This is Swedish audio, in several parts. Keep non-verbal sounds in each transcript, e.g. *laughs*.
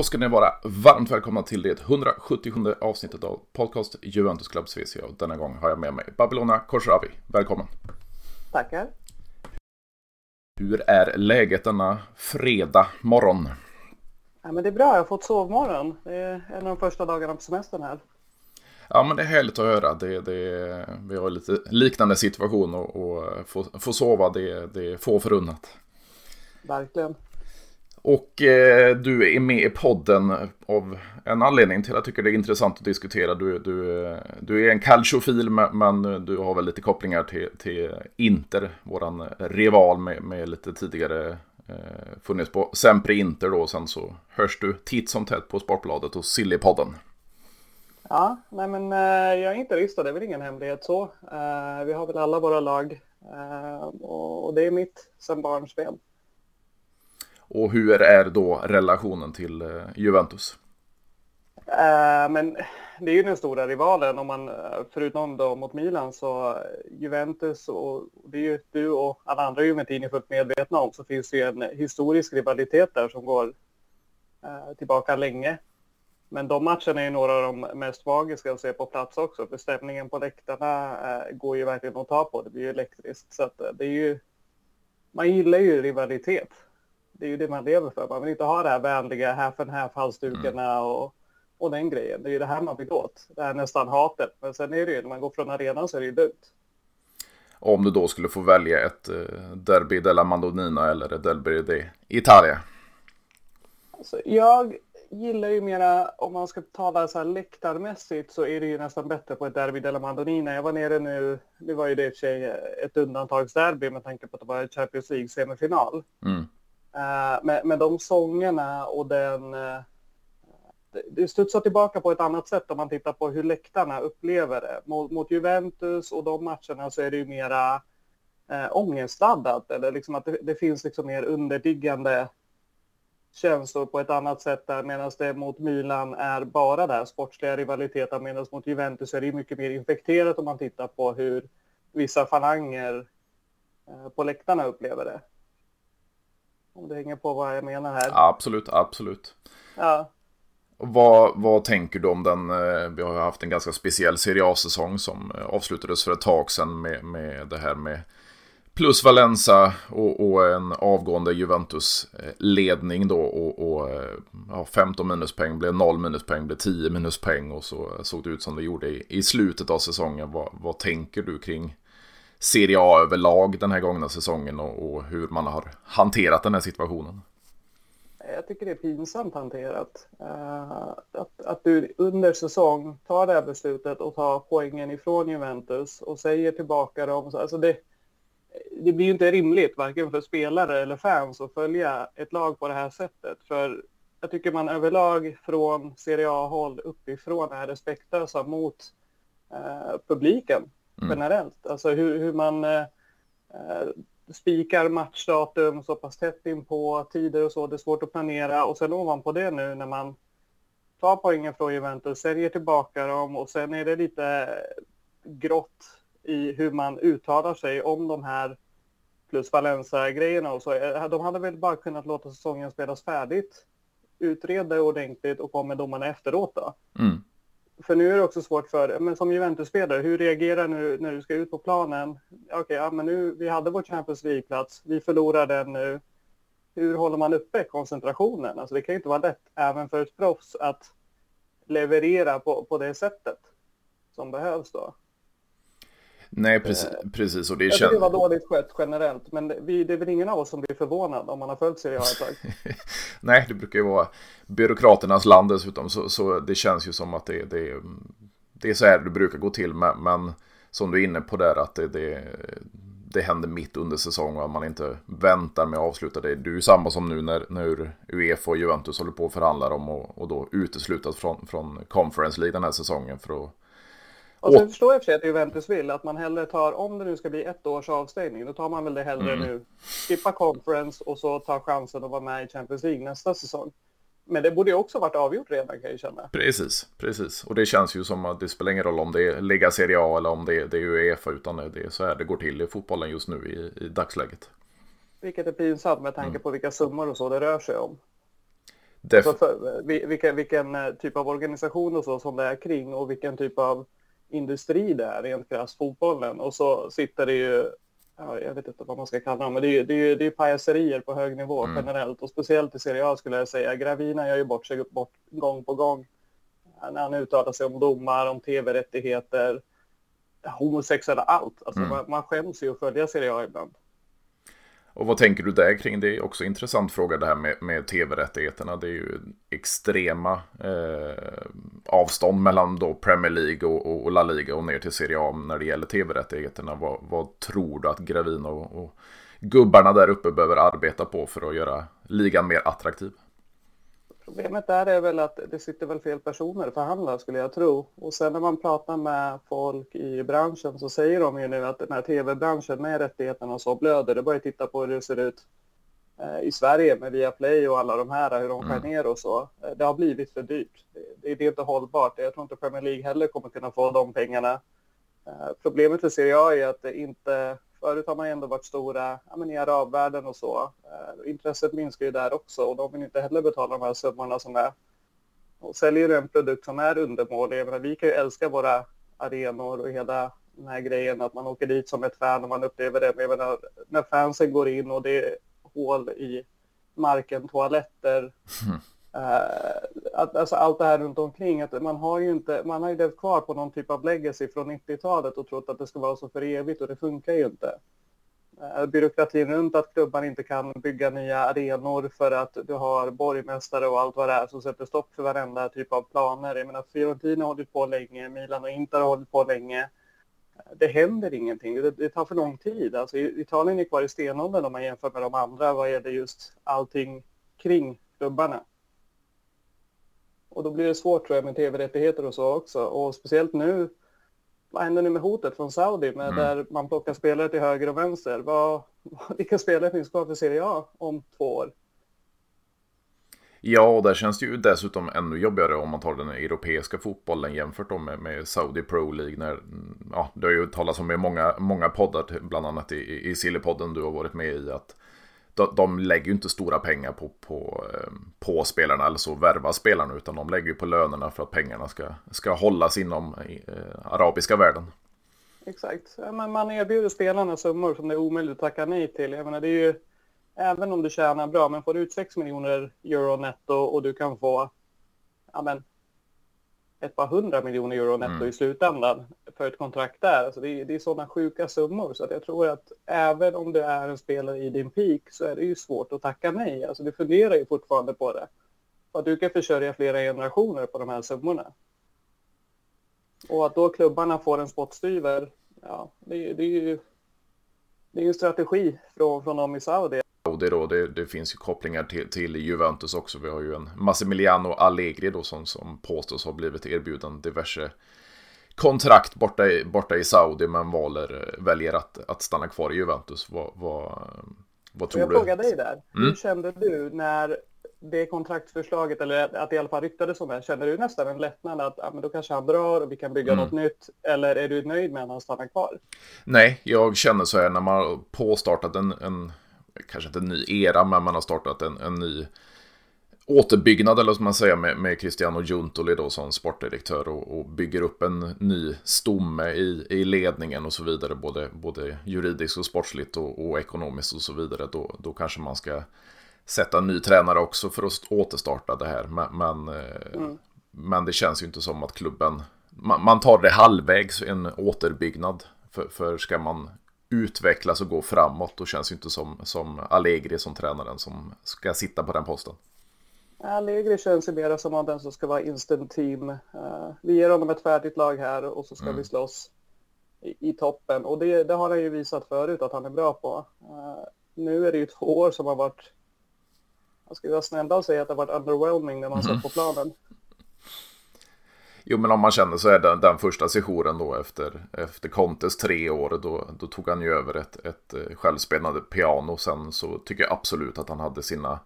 Då ska ni vara varmt välkomna till det 177 avsnittet av podcast Juventus Club Svezia. Och denna gång har jag med mig Babylona Korsravi. Välkommen! Tackar! Hur är läget denna fredag morgon? Ja, men det är bra, jag har fått sovmorgon. Det är en av de första dagarna på semestern här. Ja, men det är härligt att höra. Det, det, vi har lite liknande situation och, och få, få sova, det, det är få förunnat. Verkligen. Och eh, du är med i podden av en anledning till att jag tycker det är intressant att diskutera. Du, du, du är en calciofil men du har väl lite kopplingar till, till Inter, våran rival med, med lite tidigare eh, funnits på Sempre Inter då. Och sen så hörs du titt som tätt på Sportbladet och Sillypodden. Ja, nej men eh, jag är inte ristad, det är väl ingen hemlighet så. Eh, vi har väl alla våra lag eh, och, och det är mitt sen barnsben. Och hur är då relationen till eh, Juventus? Äh, men det är ju den stora rivalen om man, eh, förutom då mot Milan, så Juventus och det är ju du och alla andra Juventini fullt medvetna om så finns det ju en historisk rivalitet där som går äh, tillbaka länge. Men de matcherna är ju några av de mest magiska att se på plats också, för stämningen på läktarna äh, går ju verkligen att ta på. Det blir ju elektriskt. Så att det är ju, man gillar ju rivalitet det är ju det man lever för. Man vill inte ha det här vänliga half and half halsdukarna mm. och, och den grejen. Det är ju det här man vill åt. Det här nästan hatet. Men sen är det ju när man går från arenan så är det ju dumt. Om du då skulle få välja ett uh, Derby della Mandonina eller ett Derby di Italia? Alltså, jag gillar ju mera, om man ska tala så här läktarmässigt så är det ju nästan bättre på ett Derby della Mandonina. Jag var nere nu, det var ju det i och för sig ett undantagsderby med tanke på att det var Champions League-semifinal. Mm. Uh, med, med de sångerna och den... Uh, det studsar tillbaka på ett annat sätt om man tittar på hur läktarna upplever det. Mot, mot Juventus och de matcherna så är det ju mera eh, ångestladdat. Eller liksom att det, det, finns liksom mer underliggande känslor på ett annat sätt där. Medan det mot Milan är bara där sportsliga rivaliteten. Medan mot Juventus är det mycket mer infekterat om man tittar på hur vissa falanger eh, på läktarna upplever det. Om du hänger på vad jag menar här. Absolut, absolut. Ja. Vad, vad tänker du om den? Eh, vi har haft en ganska speciell Serie A-säsong som eh, avslutades för ett tag sedan med, med det här med plus Valenza och, och en avgående Juventus-ledning då och, och ja, 15 minuspoäng blev 0 minuspoäng, blev 10 minuspoäng och så såg det ut som det gjorde i, i slutet av säsongen. Vad, vad tänker du kring Serie A överlag den här gångna säsongen och, och, hur man har hanterat den här situationen? Jag tycker det är pinsamt hanterat. Uh, att, att du under säsong tar det här beslutet och tar poängen ifrån Juventus och säger tillbaka dem. Alltså det, det blir ju inte rimligt, varken för spelare eller fans, att följa ett lag på det här sättet. För jag tycker man överlag från Serie A-håll uppifrån är respektlösa mot eh, publiken mm. generellt. Alltså hur, hur man eh, eh, spikar matchdatum så pass tätt in på tider och så. Det är svårt att planera och sen ovanpå det nu när man tar poängen från Juventus, säljer tillbaka dem och sen är det lite grått i hur man uttalar sig om de här plus Valencia-grejerna och så. Eh, de hade väl bara kunnat låta säsongen spelas färdigt, utreda ordentligt och komma med domarna efteråt då. Mm för nu är det också svårt för, men som Juventus-spelare, hur reagerar du när du ska ut på planen? Okej, okay, ja, men nu, vi hade vår Champions League-plats, vi förlorar den nu. Hur håller man uppe koncentrationen? Alltså det kan ju inte vara lätt, även för ett proffs, att leverera på, på det sättet som behövs då. Nej, precis. Eh, precis och det jag tycker det var dåligt skött generellt, men vi, det är väl ingen av oss som blir förvånad om man har följt Serie A ett tag. *laughs* Nej, det brukar ju vara byråkraternas land dessutom, så, så det känns ju som att det, det, det är så här det brukar gå till, men, men som du är inne på där, att det, det, det händer mitt under säsong och att man inte väntar med att avsluta det. Det är ju samma som nu när, när Uefa och Juventus håller på att förhandla om och, och då uteslutas från, från Conference League den här säsongen för att och sen förstår jag för sig att Juventus vill att man hellre tar, om det nu ska bli ett års avstängning, då tar man väl det hellre mm. nu. Skippa conference och så ta chansen att vara med i Champions League nästa säsong. Men det borde ju också varit avgjort redan kan jag känna. Precis, precis. Och det känns ju som att det spelar ingen roll om det är Liga Serie A eller om det är, det är Uefa, utan det är så här det går till i fotbollen just nu i, i dagsläget. Vilket är pinsamt med tanke mm. på vilka summor och så det rör sig om. Def alltså för, vilken, vilken eh, typ av organisation och så som det är kring och vilken typ av industri det är rent krasst fotbollen. Och så sitter det ju, ja, jag vet inte vad man ska kalla dem, men det är ju det är, det är pajaserier på hög nivå mm. generellt och speciellt i Serie A skulle jag säga. Gravina gör ju bort sig bort gång på gång när han uttalar sig om domar, om tv-rättigheter, homosexuella, allt. Alltså mm. man, man skäms ju att följa Serie A ibland. Och vad tänker du där kring? Det är också en intressant fråga det här med, med tv-rättigheterna. Det är ju extrema eh, avstånd mellan då Premier League och, och, La Liga och ner till Serie A när det gäller tv-rättigheterna. Vad, vad, tror du att Gravino och, och gubbarna där uppe behöver arbeta på för att göra ligan mer attraktiv? Problemet där är väl att det sitter väl fel personer och förhandlar skulle jag tro. Och sen när man pratar med folk i branschen så säger de ju nu att den här tv-branschen med rättigheterna och så blöder. Det bara titta på hur det ser ut eh, i Sverige med Viaplay och alla de här, hur de skär mm. ner och så. Eh, det har blivit för dyrt. Det, det är inte hållbart. Jag tror inte Premier League heller kommer kunna få de pengarna. Eh, problemet för Serie A är att det inte Förut har man ändå varit stora ja, men i arabvärlden och så. Eh, intresset minskar ju där också och de vill inte heller betala de här summorna som är. Och säljer du en produkt som är undermålig, vi kan ju älska våra arenor och hela den här grejen att man åker dit som ett fan och man upplever det. Men jag menar, när fansen går in och det är hål i marken, toaletter, hmm mm. Alltså allt det här runt omkring, att man har ju inte, man har ju levt kvar på någon typ av legacy från 90-talet och trott att det ska vara så för evigt och det funkar ju inte. Uh, byråkratin runt att klubban inte kan bygga nya arenor för att du har borgmästare och allt vad det är som sätter stopp för varenda typ av planer. Jag menar, Fiorentina har hållit på länge, Milan och Inter har hållit på länge. Eh, det händer ingenting, det, det, tar för lång tid. Alltså, Italien är kvar i stenåldern om man jämför med de andra vad gäller just allting kring klubbarna. Och då blir det svårt tror jag med tv-rättigheter och så också. Och speciellt nu, vad händer nu med hotet från Saudi med mm. där man plockar spelare till höger och vänster? Vad, *laughs* vilka spelare finns kvar för Serie A om två år? Ja, och där känns det ju dessutom ännu jobbigare om man tar den europeiska fotbollen jämfört med, med Saudi Pro League. När, ja, det har ju talats om i många, många poddar, bland annat i, i Sillypodden du har varit med i, att de, de lägger ju inte stora pengar på, på, eh, på spelarna eller så värva spelarna utan de lägger ju på lönerna för att pengarna ska, ska hållas inom eh, arabiska världen. Exakt, men man erbjuder spelarna summor som det är omöjligt att tacka nej till. Jag menar, det är ju, även om du tjänar bra, men får du ut 6 miljoner euro netto och du kan få ja, men, ett par hundra miljoner euro netto mm. i slutändan för ett kontrakt där. Alltså det, är, det är sådana sjuka summor så att jag tror att även om du är en spelare i din peak så är det ju svårt att tacka nej. Alltså du funderar ju fortfarande på det. Att du kan försörja flera generationer på de här summorna. Och att då klubbarna får en spottstyver, ja, det, det är ju det är en strategi från, från dem i Saudi. Saudi då, det, det, finns ju kopplingar till, till Juventus också. Vi har ju en Massimiliano Allegri då som, som påstås ha blivit erbjuden diverse kontrakt borta i, borta i Saudi men valer, väljer att, att stanna kvar i Juventus. Vad, vad, vad tror jag du? Jag frågar dig där. Mm. Hur kände du när det kontraktförslaget, eller att det i alla fall ryktades om det, känner du nästan en lättnad att ja, men då kanske han drar och vi kan bygga mm. något nytt? Eller är du nöjd med att han stannar kvar? Nej, jag känner så här när man har påstartat en, en kanske inte en ny era, men man har startat en, en ny återbyggnad eller som man säger med, med Cristiano Giuntoli då som sportdirektör och, och, bygger upp en ny stomme i, i ledningen och så vidare, både, både juridiskt och sportsligt och, och ekonomiskt och så vidare, då, då kanske man ska sätta en ny tränare också för att återstarta det här. Men, men, eh, mm. men det känns ju inte som att klubben, man, man tar det halvvägs, en återbyggnad. För, för ska man utvecklas och gå framåt. Då känns det inte som, som Allegri som tränaren som ska sitta på den posten. Allegri känns ju mer som den som ska vara instant team. Uh, vi ger honom ett färdigt lag här och så ska mm. vi slåss i, i toppen. Och det, det, har han ju visat förut att han är bra på. Uh, nu är det ju två år som har varit, jag ska vara snäll och säga att det har varit underwhelming när man mm. sett på planen. Jo, men om man känner så är den, den första sessionen då efter, efter Contes tre år, då, då tog han ju över ett, ett eh, självspelande piano. Sen så tycker jag absolut att han hade sina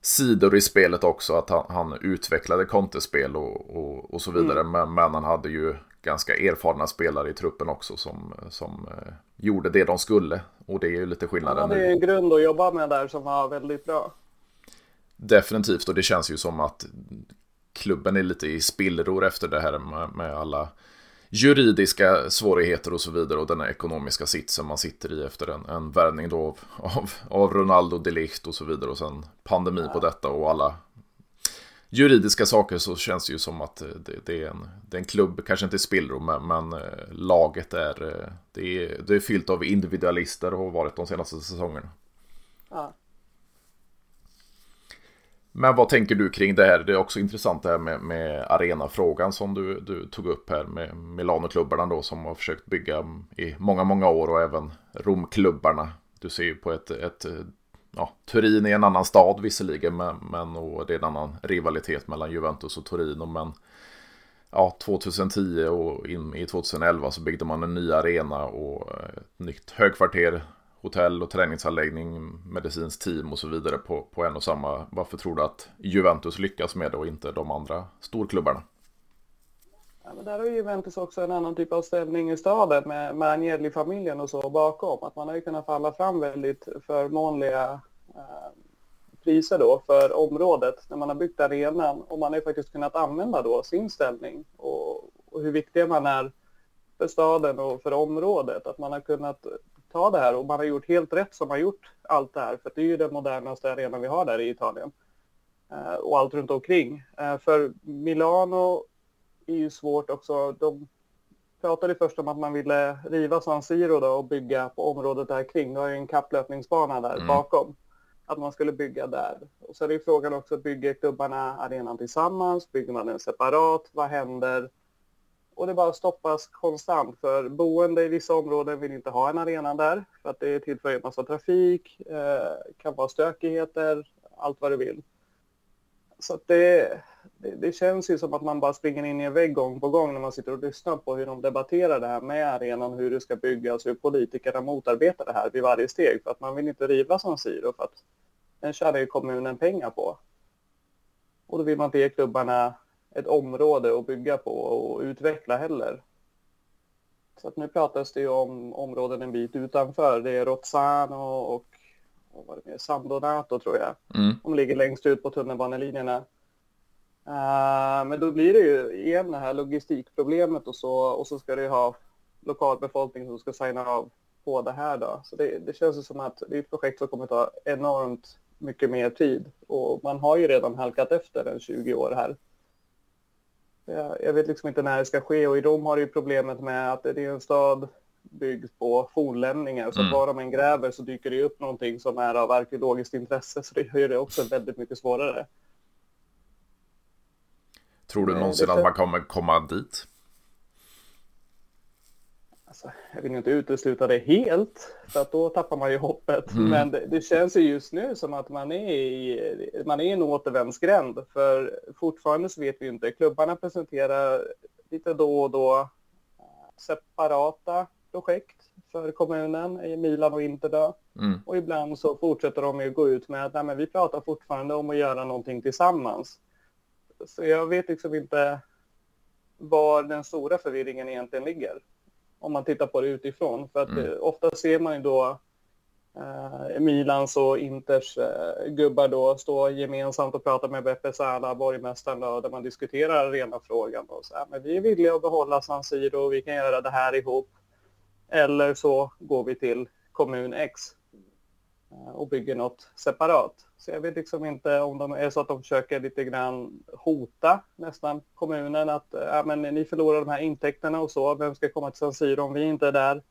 sidor i spelet också, att han, han utvecklade Contes-spel och, och, och, så vidare. Mm. Men, men han hade ju ganska erfarna spelare i truppen också som, som eh, gjorde det de skulle. Och det är ju lite skillnaden. Han hade ju en grund att jobba med där som var väldigt bra. definitivt, och det känns ju som att klubben är lite i spillror efter det här med, med alla juridiska svårigheter och så vidare och den ekonomiska sitsen man sitter i efter en, en värvning då av, av Ronaldo, de Ligt och så vidare och sen pandemi på detta och alla juridiska saker så känns det ju som att det, det, är, en, det är en klubb, kanske inte i spillror, men, men eh, laget är eh, det, är det är fyllt av individualister och har varit de senaste säsongerna. Ja. Men vad tänker du kring det här? Det är också intressant det här med, med arenafrågan som du, du tog upp här med Milanoklubbarna då som har försökt bygga i många, många år och även Romklubbarna. Du ser ju på ett, ett ja, Turin är en annan stad visserligen, men, men och det är en annan rivalitet mellan Juventus och Torino. Men ja, 2010 och in i 2011 så byggde man en ny arena och ett nytt högkvarter, hotell och träningsanläggning, medicinskt team och så vidare på, på en och samma. Varför tror du att Juventus lyckas med det och inte de andra storklubbarna? Ja, men där har Juventus också en annan typ av ställning i staden med, med Agnelli-familjen och så bakom. Att man har ju kunnat falla fram väldigt förmånliga eh, priser då för området när man har byggt arenan och man har ju faktiskt kunnat använda då sin ställning och, och hur viktiga man är för staden och för området. Att man har kunnat ta det här och man har gjort helt rätt som har gjort allt det här. För det är ju den modernaste arenan vi har där i Italien. Eh, och allt runt omkring. Eh, för Milano är ju svårt också. De pratade först om att man ville riva San Siro då och bygga på området där kring. Det har ju en kapplöpningsbana där mm. bakom. Att man skulle bygga där. Och så är det ju frågan också, bygger klubbarna arenan tillsammans? Bygger man den separat? Vad händer? Och det bara stoppas konstant för boende i vissa områden vill inte ha en arena där för att det tillför en massa trafik, eh, kan vara stökigheter, allt vad du vill. Så det, det, det, känns ju som att man bara springer in i en vägg gång på gång när man sitter och lyssnar på hur de debatterar det här med arenan, hur det ska byggas, hur politikerna motarbetar det här vid varje steg. För att man vill inte riva San Siro för att den tjänar ju kommunen pengar på. Och då vill man inte ge klubbarna ett område att bygga på och utveckla heller. Så att nu pratas det ju om områden en bit utanför. Det är Rozzano och vad var det mer? San Donato tror jag. Mm. De ligger längst ut på tunnelbanelinjerna. Uh, men då blir det ju igen det här logistikproblemet och så och så ska det ju ha lokalbefolkning som ska signa av på det här då. Så det, det känns som att det är ett projekt som kommer ta enormt mycket mer tid och man har ju redan halkat efter en 20 år här. Jag, jag vet liksom inte när det ska ske och i Rom har det ju problemet med att det är en stad byggd på fornlämningar. Så mm. var de än gräver så dyker det upp någonting som är av arkeologiskt intresse. Så det gör det också väldigt mycket svårare. Tror du någonsin att man kommer komma dit? Alltså, jag vill inte utesluta det helt, för att då tappar man ju hoppet. Mm. Men det, det, känns ju just nu som att man är i, man är i en återvändsgränd. För fortfarande så vet vi inte. Klubbarna presenterar lite då och då separata projekt för kommunen i Milan och Inter då. Mm. Och ibland så fortsätter de ju gå ut med att Nej, men vi pratar fortfarande om att göra någonting tillsammans. Så jag vet liksom inte var den stora förvirringen egentligen ligger. Om man tittar på det utifrån. För att mm. Eh, ofta ser man ju då eh, Milans och Inters eh, gubbar då stå gemensamt och prata med Beppe Sala, borgmästaren, då, där man diskuterar arenafrågan. Och så här, men vi är villiga att behålla San Siro och vi kan göra det här ihop. Eller så går vi till kommun X eh, och bygger något separat. Så jag vet liksom inte om de är så att de försöker lite grann hota nästan kommunen att ja, men ni förlorar de här intäkterna och så. Vem ska komma till San Siro om vi inte är där?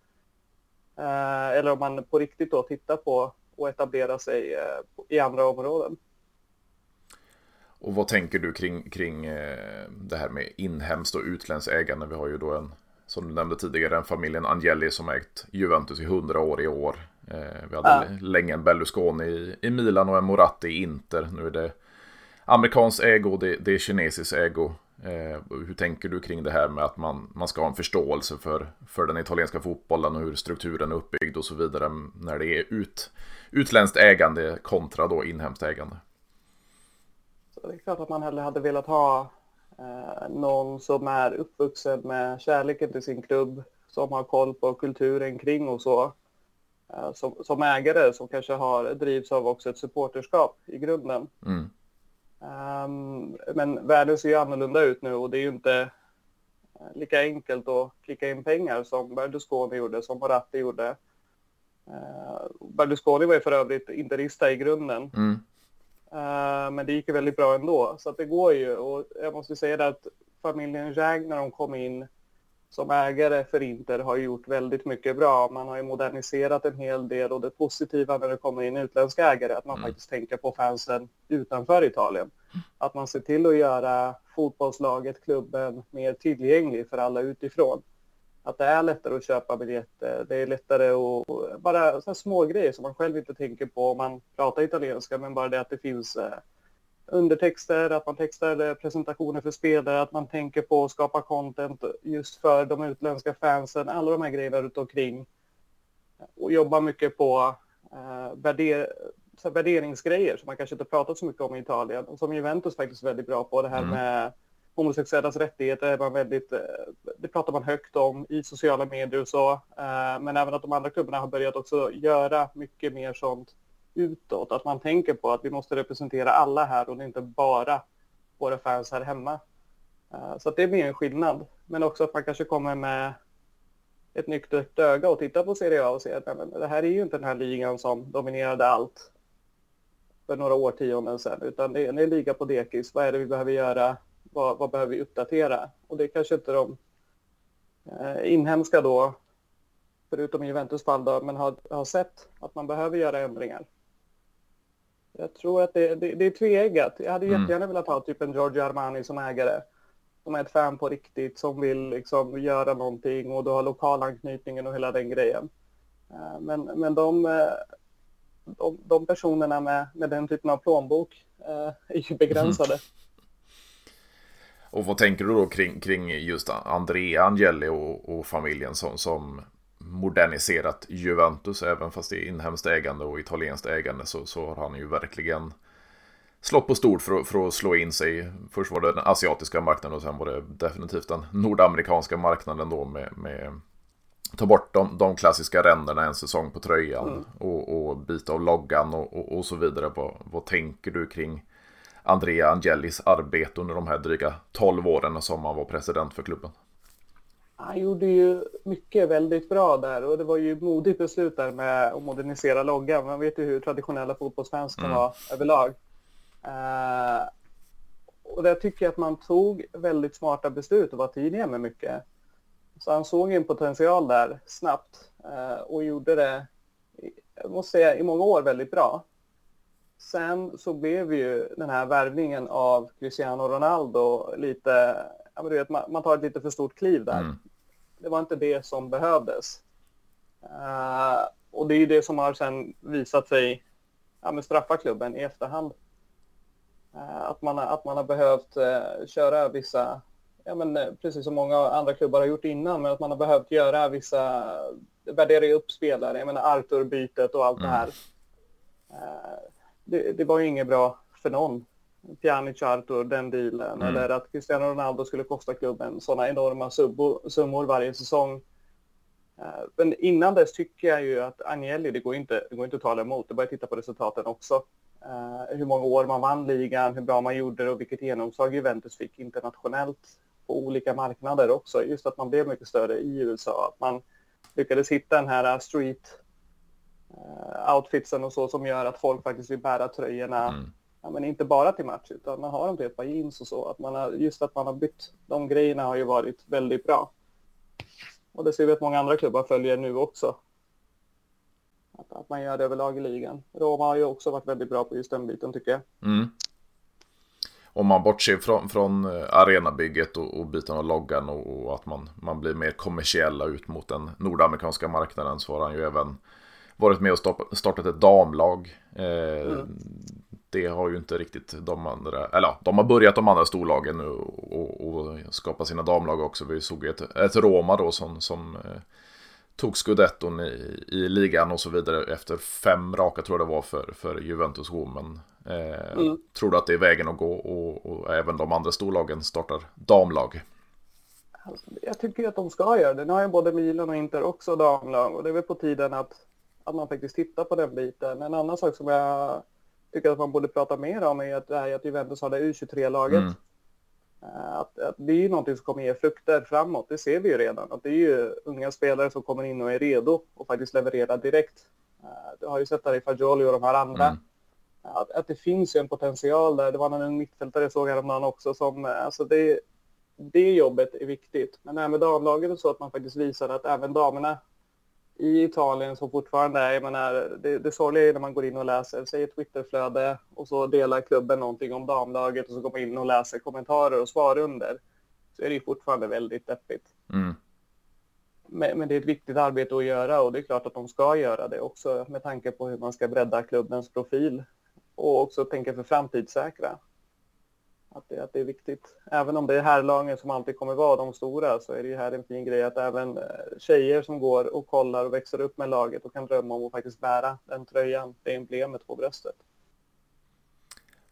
Äh, eller om man på riktigt då tittar på och etablera sig äh, i andra områden. Och vad tänker du kring, kring det här med inhemskt och utländskt ägande? Vi har ju då en som du nämnde tidigare, en familjen Angeli som ägt Juventus i hundra år i år. Eh, vi hade ja. länge en Berlusconi i, i Milan och en Moratti i Inter. Nu är det amerikansk ägo, det, det är kinesisk ägo. Eh, hur tänker du kring det här med att man, man ska ha en förståelse för, för den italienska fotbollen och hur strukturen är uppbyggd och så vidare när det är ut, utländskt ägande kontra då inhemskt ägande? Så det är klart att man hellre hade velat ha Eh, någon som är uppvuxen med kärleken till sin klubb, som har koll på kulturen kring och så. Eh, som, som ägare som kanske har, drivs av också ett supporterskap i grunden. Mm. Um, men världen ser ju annorlunda ut nu och det är ju inte lika enkelt att klicka in pengar som Berlusconi gjorde, som Moratti gjorde. Uh, Berlusconi var ju för övrigt interista i grunden. Mm. Uh, men det gick ju väldigt bra ändå, så att det går ju. Och jag måste säga det att familjen Zhang när de kom in som ägare för Inter har gjort väldigt mycket bra. Man har ju moderniserat en hel del och det positiva när det kommer in utländska ägare att man mm. faktiskt tänker på fansen utanför Italien. Att man ser till att göra fotbollslaget, klubben mer tillgänglig för alla utifrån. Att det är lättare att köpa biljetter, det är lättare att... Bara så små grejer som man själv inte tänker på om man pratar italienska, men bara det att det finns eh, undertexter, att man textar presentationer för spelare, att man tänker på att skapa content just för de utländska fansen, alla de här grejerna runt omkring. Och jobba mycket på eh, värder så värderingsgrejer som man kanske inte pratat så mycket om i Italien och som Juventus faktiskt är väldigt bra på. Det här mm. med homosexuellas rättigheter är man väldigt, eh, det pratar man högt om i sociala medier och så. Eh, men även att de andra klubbarna har börjat också göra mycket mer sånt utåt. Att man tänker på att vi måste representera alla här och det är inte bara våra fans här hemma. Eh, så att det blir en skillnad. Men också att man kanske kommer med ett nyktert öga och tittar på Serie A och ser att det här är ju inte den här ligan som dominerade allt för några årtionden sedan, utan det är en liga på dekis. Vad är det vi behöver göra? Vad, vad behöver vi uppdatera? Och det är kanske inte de eh, inhemska då, förutom i Juventus fall då, men har, har sett att man behöver göra ändringar. Jag tror att det, det, det är tveeggat. Jag hade mm. jättegärna velat ha typ en Giorgio Armani som ägare. Som är ett fan på riktigt, som vill liksom göra någonting och du har lokalanknytningen och hela den grejen. Eh, men, men de, eh, de, de personerna med, med den typen av plånbok eh, är ju begränsade. Mm. *laughs* Och vad tänker du då kring, kring just Andrea Angeli och, och familjen som, som moderniserat Juventus, även fast det är inhemskt ägande och italienskt ägande så, så har han ju verkligen slått på stort för, för att slå in sig. Först var det den asiatiska marknaden och sen var det definitivt den nordamerikanska marknaden då med, med ta bort de, de klassiska ränderna en säsong på tröjan mm. och, och byta av loggan och, och, och, så vidare. Vad, vad tänker du kring Andrea Angelis arbete under de här dryga 12 åren som han var president för klubben? Han gjorde ju mycket väldigt bra där och det var ju modigt beslut där med att modernisera loggan. Man vet ju hur traditionella fotbollsfans kan mm. vara överlag. Uh, och där tycker jag att man tog väldigt smarta beslut och var tidiga med mycket. Så han såg en potential där snabbt uh, och gjorde det, jag måste säga, i många år väldigt bra. Sen så blev ju den här värvningen av Cristiano Ronaldo lite, ja men du vet, man, man tar ett lite för stort kliv där. Mm. Det var inte det som behövdes. Uh, och det är ju det som har sen visat sig ja, men straffa klubben i efterhand. Uh, att, man, att man har behövt uh, köra vissa, ja, men, precis som många andra klubbar har gjort innan, men att man har behövt göra vissa, värdera upp spelare. Jag menar Arthur-bytet och allt mm. det här. Det, det, var ju inget bra för någon. Pjanic, Arthur, den dealen. Mm. Eller att Cristiano Ronaldo skulle kosta klubben sådana enorma summor varje säsong. Eh, men innan dess tycker jag ju att Agnelli, det går inte, det går inte att tala emot. Det är bara att titta på resultaten också. Uh, hur många år man vann ligan, hur bra man gjorde det och vilket genomslag Juventus fick internationellt på olika marknader också. Just att man blev mycket större i USA. Att man lyckades hitta den här street uh, outfitsen och så som gör att folk faktiskt vill bära tröjorna. Mm ja, men inte bara till match utan man har dem till ett par jeans och så. Att man har, just att man har bytt de grejerna har ju varit väldigt bra. Och det ser vi att många andra klubbar följer nu också. Att, att man gör det överlag i ligan. Roma har ju också varit väldigt bra på just den biten tycker jag. Mm. Om man bortser från, från eh, arenabygget och, och byten av loggan och, och, att man, man blir mer kommersiella ut mot den nordamerikanska marknaden så har han ju även varit med och startat ett damlag. Eh, mm det har ju inte riktigt de andra, eller ja, de har börjat de andra storlagen nu och, och, skapa sina damlag också. Vi såg ett, ett Roma då som, som eh, tog scudetton i, i ligan och så vidare efter fem raka tror jag det var för, för Juventus Women. Eh, mm. Tror du att det är vägen att gå och, och även de andra storlagen startar damlag? Jag tycker att de ska göra det. Nu har ju både Milan och Inter också damlag och det är väl på tiden att, att man faktiskt tittar på den biten. En annan sak som jag tycker att man borde prata mer om är att, det här, att Juventus har det U23-laget. Mm. Eh, att, att, det är ju någonting som kommer ge frukter framåt, det ser vi ju redan. Att det är ju unga spelare som kommer in och är redo och faktiskt levererar direkt. Eh, du har ju sett det i Fagioli och de här andra. Mm. Att, att, det finns ju en potential där. Det var någon mittfältare jag såg häromdagen också som, eh, alltså det, det jobbet är viktigt. Men även damlaget är så att man faktiskt visar att även damerna i Italien som fortfarande är, jag menar, det, det sorgliga är när man går in och läser, säg ett Twitterflöde och så delar klubben någonting om damlaget och så går man in och läser kommentarer och svar under. Så är det fortfarande väldigt deppigt. Mm. Men, men, det är ett viktigt arbete att göra och det är klart att de ska göra det också med tanke på hur man ska bredda klubbens profil och också tänka för framtidssäkra att det, att det är viktigt. Även om det är herrlagen som alltid kommer vara de stora så är det ju här en fin grej att även eh, tjejer som går och kollar och växer upp med laget och kan drömma om att faktiskt bära den tröjan, det emblemet på bröstet.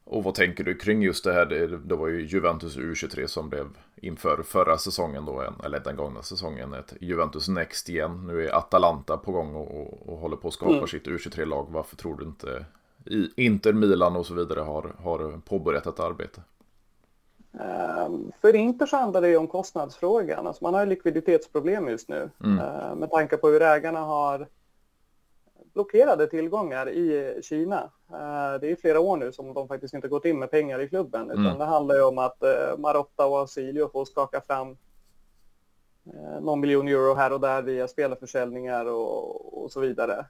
Och vad tänker du kring just det här? Det, det var ju Juventus U23 som blev inför förra säsongen då, eller den gångna säsongen, ett Juventus Next igen. Nu är Atalanta på gång och, och, och håller på att skapa mm. sitt U23-lag. Varför tror du inte Inter, Milan och så vidare har, har påbörjat ett arbete? Ehm, för Inter så handlar det ju om kostnadsfrågan. Alltså man har likviditetsproblem just nu mm. Ehm, med tanke på hur ägarna har blockerade tillgångar i Kina. Ehm, det är flera år nu som de faktiskt inte gått in med pengar i klubben. Utan mm. det handlar ju om att eh, Marotta och Asilio får skaka fram eh, någon miljon euro här och där via spelarförsäljningar och, och så vidare.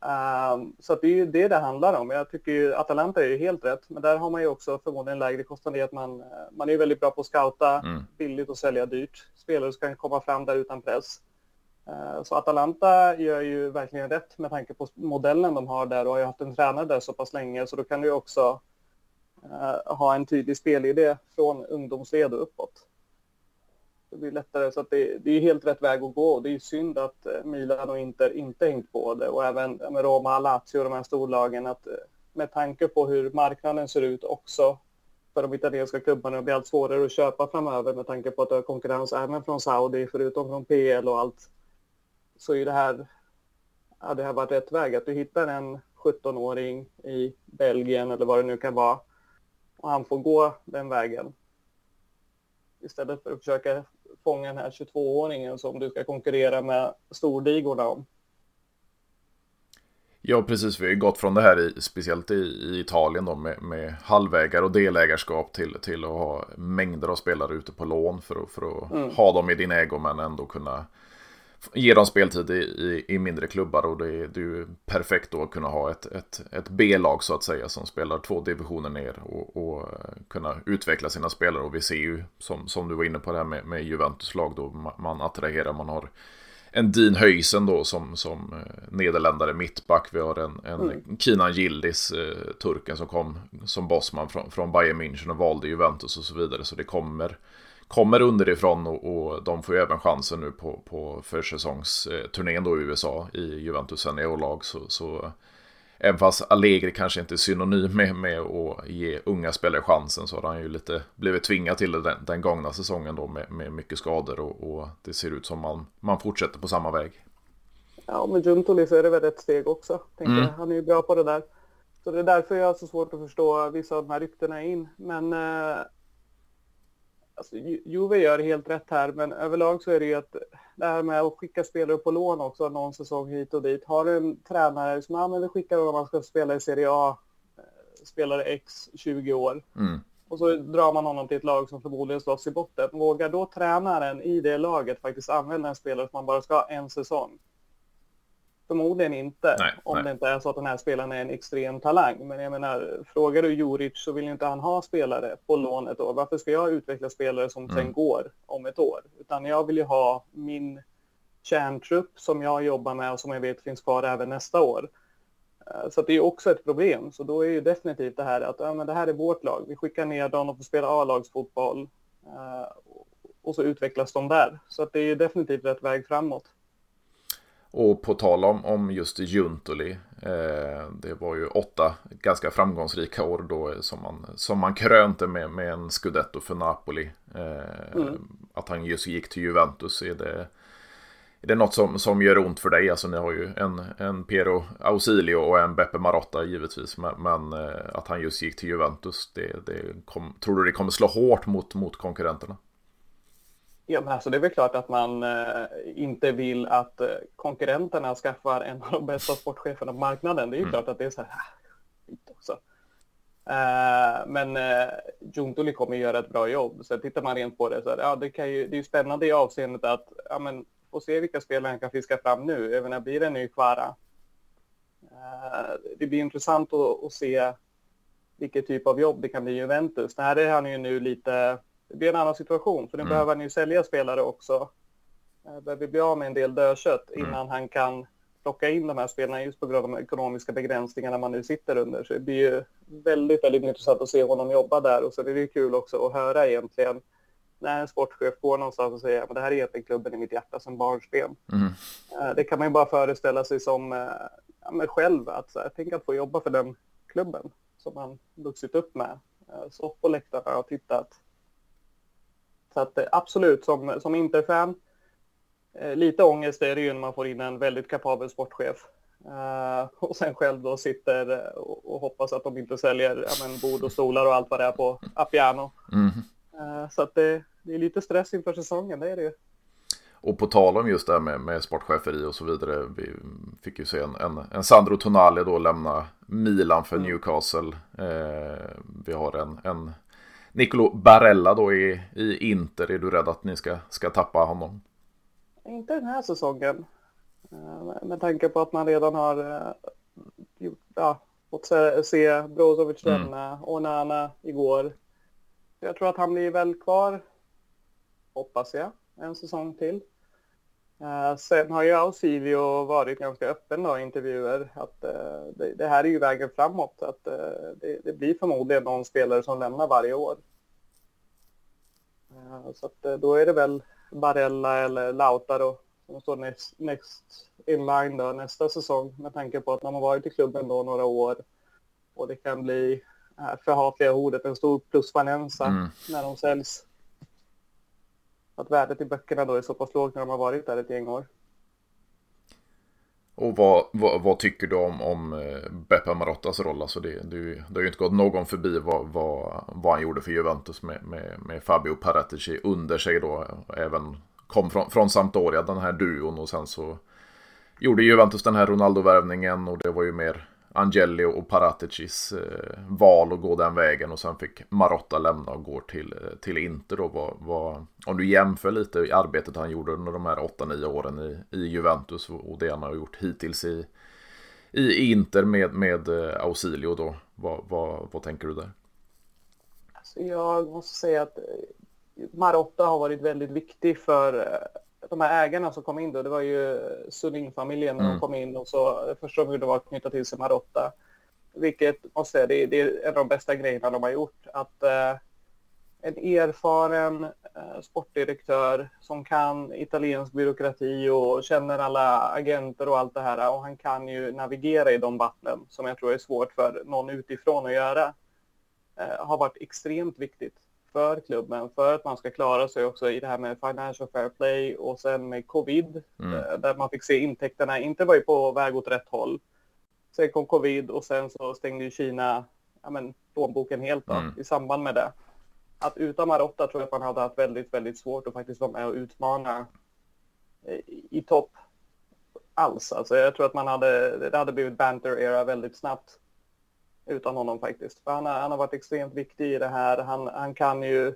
Um, så det är ju det det handlar om. Jag tycker ju Atalanta är ju helt rätt, men där har man ju också förmodligen lägre kostnader att man, man är väldigt bra på att scouta mm. billigt och sälja dyrt. Spelare som kan komma fram där utan press. Uh, så Atalanta gör ju verkligen rätt med tanke på modellen de har där och har ju haft en tränare där så pass länge så då kan du också uh, ha en tydlig spelidé från ungdomsled och uppåt det blir lättare. Så att det, det är helt rätt väg att gå. Det är synd att eh, Milan och Inter inte hängt på det och även med Roma, Lazio och de här storlagen att eh, med tanke på hur marknaden ser ut också för de italienska klubbarna det blir allt svårare att köpa framöver med tanke på att det är konkurrens även från Saudi förutom från PL och allt. Så är det här, ja, det har varit rätt väg att du hittar en 17-åring i Belgien eller vad det nu kan vara och han får gå den vägen istället för att försöka fånga den här 22-åringen som du ska konkurrera med storligorna om. Ja, precis. Vi har ju gått från det här, i, speciellt i, i Italien då, med, med halvägar och delägarskap till, till att ha mängder av spelare ute på lån för att, för att mm. ha dem i din ägo men ändå kunna ge dem speltid i, i, i mindre klubbar och det är, det är ju perfekt då att kunna ha ett, ett, ett B-lag så att säga som spelar två divisioner ner och, och kunna utveckla sina spelare och vi ser ju som, som du var inne på det här med, med Juventus lag då man attraherar, man har en Dean Höysen då som, som eh, nederländare mittback. Vi har en, en mm. Kinan Gildis, eh, turken som kom som bossman från, från Bayern München och valde Juventus och så vidare. Så det kommer kommer underifrån och, och de får ju även chansen nu på, på försäsongsturnén då i USA i Juventus seniorlag. Så, så även fast Allegri kanske inte är synonym med, med att ge unga spelare chansen så har han ju lite blivit tvingad till det den, den gångna säsongen då med, med mycket skador och, och, det ser ut som man, man fortsätter på samma väg. Ja, med Giuntoli så är det väl ett steg också. Mm. Han är ju bra på det där. Så det är därför jag har så svårt att förstå vissa av de här ryktena in. Men eh, Alltså, Juve gör helt rätt här, men överlag så är det ju att det här med att skicka spelare på lån också någon säsong hit och dit. Har du en tränare som ja, men vi skickar om man ska spela i Serie A, eh, spelare X 20 år. Mm. Och så drar man honom till ett lag som förmodligen slåss i botten. Vågar då tränaren i det laget faktiskt använda en spelare som man bara ska ha en säsong? Förmodligen inte, nej, om nej. det inte är så att den här spelaren är en extrem talang. Men jag menar, frågar du Juric så vill inte han ha spelare på lån ett år. Varför ska jag utveckla spelare som mm. sen går om ett år? Utan jag vill ju ha min kärntrupp som jag jobbar med och som jag vet finns kvar även nästa år. Eh, så det är också ett problem. Så då är ju definitivt det här att ja, men det här är vårt lag. Vi skickar ner dem och får spela A-lagsfotboll. Eh, och så utvecklas de där. Så det är ju definitivt rätt väg framåt. Och på tal om, om just Juntoli, eh, det var ju åtta ganska framgångsrika år då som man, som man krönte med, med en scudetto för Napoli. Eh, mm. Att han just gick till Juventus är det är det något som, som gör ont för dig? Alltså ni har ju en, en Piero Ausilio och en Beppe Marotta givetvis. Men, men eh, att han just gick till Juventus, det, det kom, tror du det kommer slå hårt mot, mot konkurrenterna? Ja, men alltså det är väl klart att man eh, inte vill att eh, konkurrenterna skaffar en av de bästa sportcheferna på marknaden. Det är ju mm. klart att det är så här, ah, också. Eh, men eh, Juntuli kommer göra ett bra jobb. Så tittar man rent på det så här, ja, det, kan ju, det är ju spännande i avseendet att ja, men, få se vilka spelare han kan fiska fram nu. Även när blir det en ny Kvara. Eh, det blir intressant att, att, se vilket typ av jobb det kan bli i Juventus. Det här är han ju nu lite, det blir en annan situation. För nu mm. behöver han ju sälja spelare också. Eh, behöver bli av med en del dödkött mm. innan han kan plocka in de här spelarna just på grund av de ekonomiska begränsningarna man nu sitter under. Så det blir ju väldigt, väldigt intressant att se honom jobba där och så är det kul också att höra egentligen när en sportchef går någonstans och säger att det här är egentligen klubben i mitt hjärta som barnsben. Mm. Eh, det kan man ju bara föreställa sig som eh, ja, själv, att så här, tänk att få jobba för den klubben som man vuxit upp med, stått på läktarna och tittat. Så att absolut, som, som Interfan, lite ångest är det ju när man får in en väldigt kapabel sportchef. och sen själv då sitter och, hoppas att de inte säljer ja, men, bord och stolar och allt vad det är på Appiano. Mm. Eh, så att det, det, är lite stress inför säsongen, det är det ju. Och på tal om just det här med, med sportcheferi och så vidare. Vi fick ju se en, en, en Sandro Tonali då lämna Milan för mm. Newcastle. Eh, vi har en, en Nicolo Barella då i, i Inter. Är du rädd att ni ska, ska tappa honom? Inte den här säsongen. Eh, med tanke på att man redan har eh, gjort, ja, fått se, Brozovic lämna mm. och Nana igår. Jag tror att han blir väl kvar, hoppas jag, en säsong till. Uh, sen har ju Ausilio varit ganska öppen då, i intervjuer att uh, det, det, här är ju vägen framåt. Att, uh, det, det, blir förmodligen någon spelare som lämnar varje år. Så att, då är det väl Barella eller Lautaro som står next, next in line då, nästa säsong med tanke på att de har varit i klubben då några år och det kan bli här förhatliga ordet, en stor plusvalensa mm. när de säljs. Att värdet i böckerna då är så pass lågt när de har varit där ett gäng år. Och vad, vad, vad, tycker du om, om eh, Beppe Marottas roll? Alltså det, det, det har ju inte gått någon förbi vad, vad, vad han gjorde för Juventus med, med, med Fabio Paratici under sig då. Även kom från, från Sampdoria, den här duon och sen så gjorde Juventus den här Ronaldo-värvningen och det var ju mer Angeli och Paraticis eh, val att gå den vägen och sen fick Marotta lämna och gå till, eh, till Inter då. Var, var, om du jämför lite i arbetet han gjorde under de här 8-9 åren i, i Juventus och det han har gjort hittills i, i Inter med, med eh, Ausilio då. Vad, vad, vad tänker du där? Alltså jag måste säga att eh, Marotta har varit väldigt viktig för eh, de här ägarna som kom in då, det var ju Sunning-familjen när mm. de kom in och så första de gjorde var att knyta till sig Marotta. Vilket måste säga, det, det, är en av de bästa grejerna de har gjort. Att eh, en erfaren eh, sportdirektör som kan italiensk byråkrati och känner alla agenter och allt det här och han kan ju navigera i de vattnen som jag tror är svårt för någon utifrån att göra. Eh, har varit extremt viktigt för klubben för att man ska klara sig också i det här med financial fair play och sen med covid mm. Eh, där man fick se intäkterna inte var ju på väg åt rätt håll. Sen kom covid och sen så stängde ju Kina ja, men, plånboken helt då, mm. i samband med det. Att utan Marotta tror jag att man hade haft väldigt, väldigt svårt att faktiskt vara med och utmana i, i topp alls. Alltså jag tror att man hade, det hade blivit banter-era väldigt snabbt utan honom faktiskt. För han, har, han har varit extremt viktig i det här. Han, han kan ju...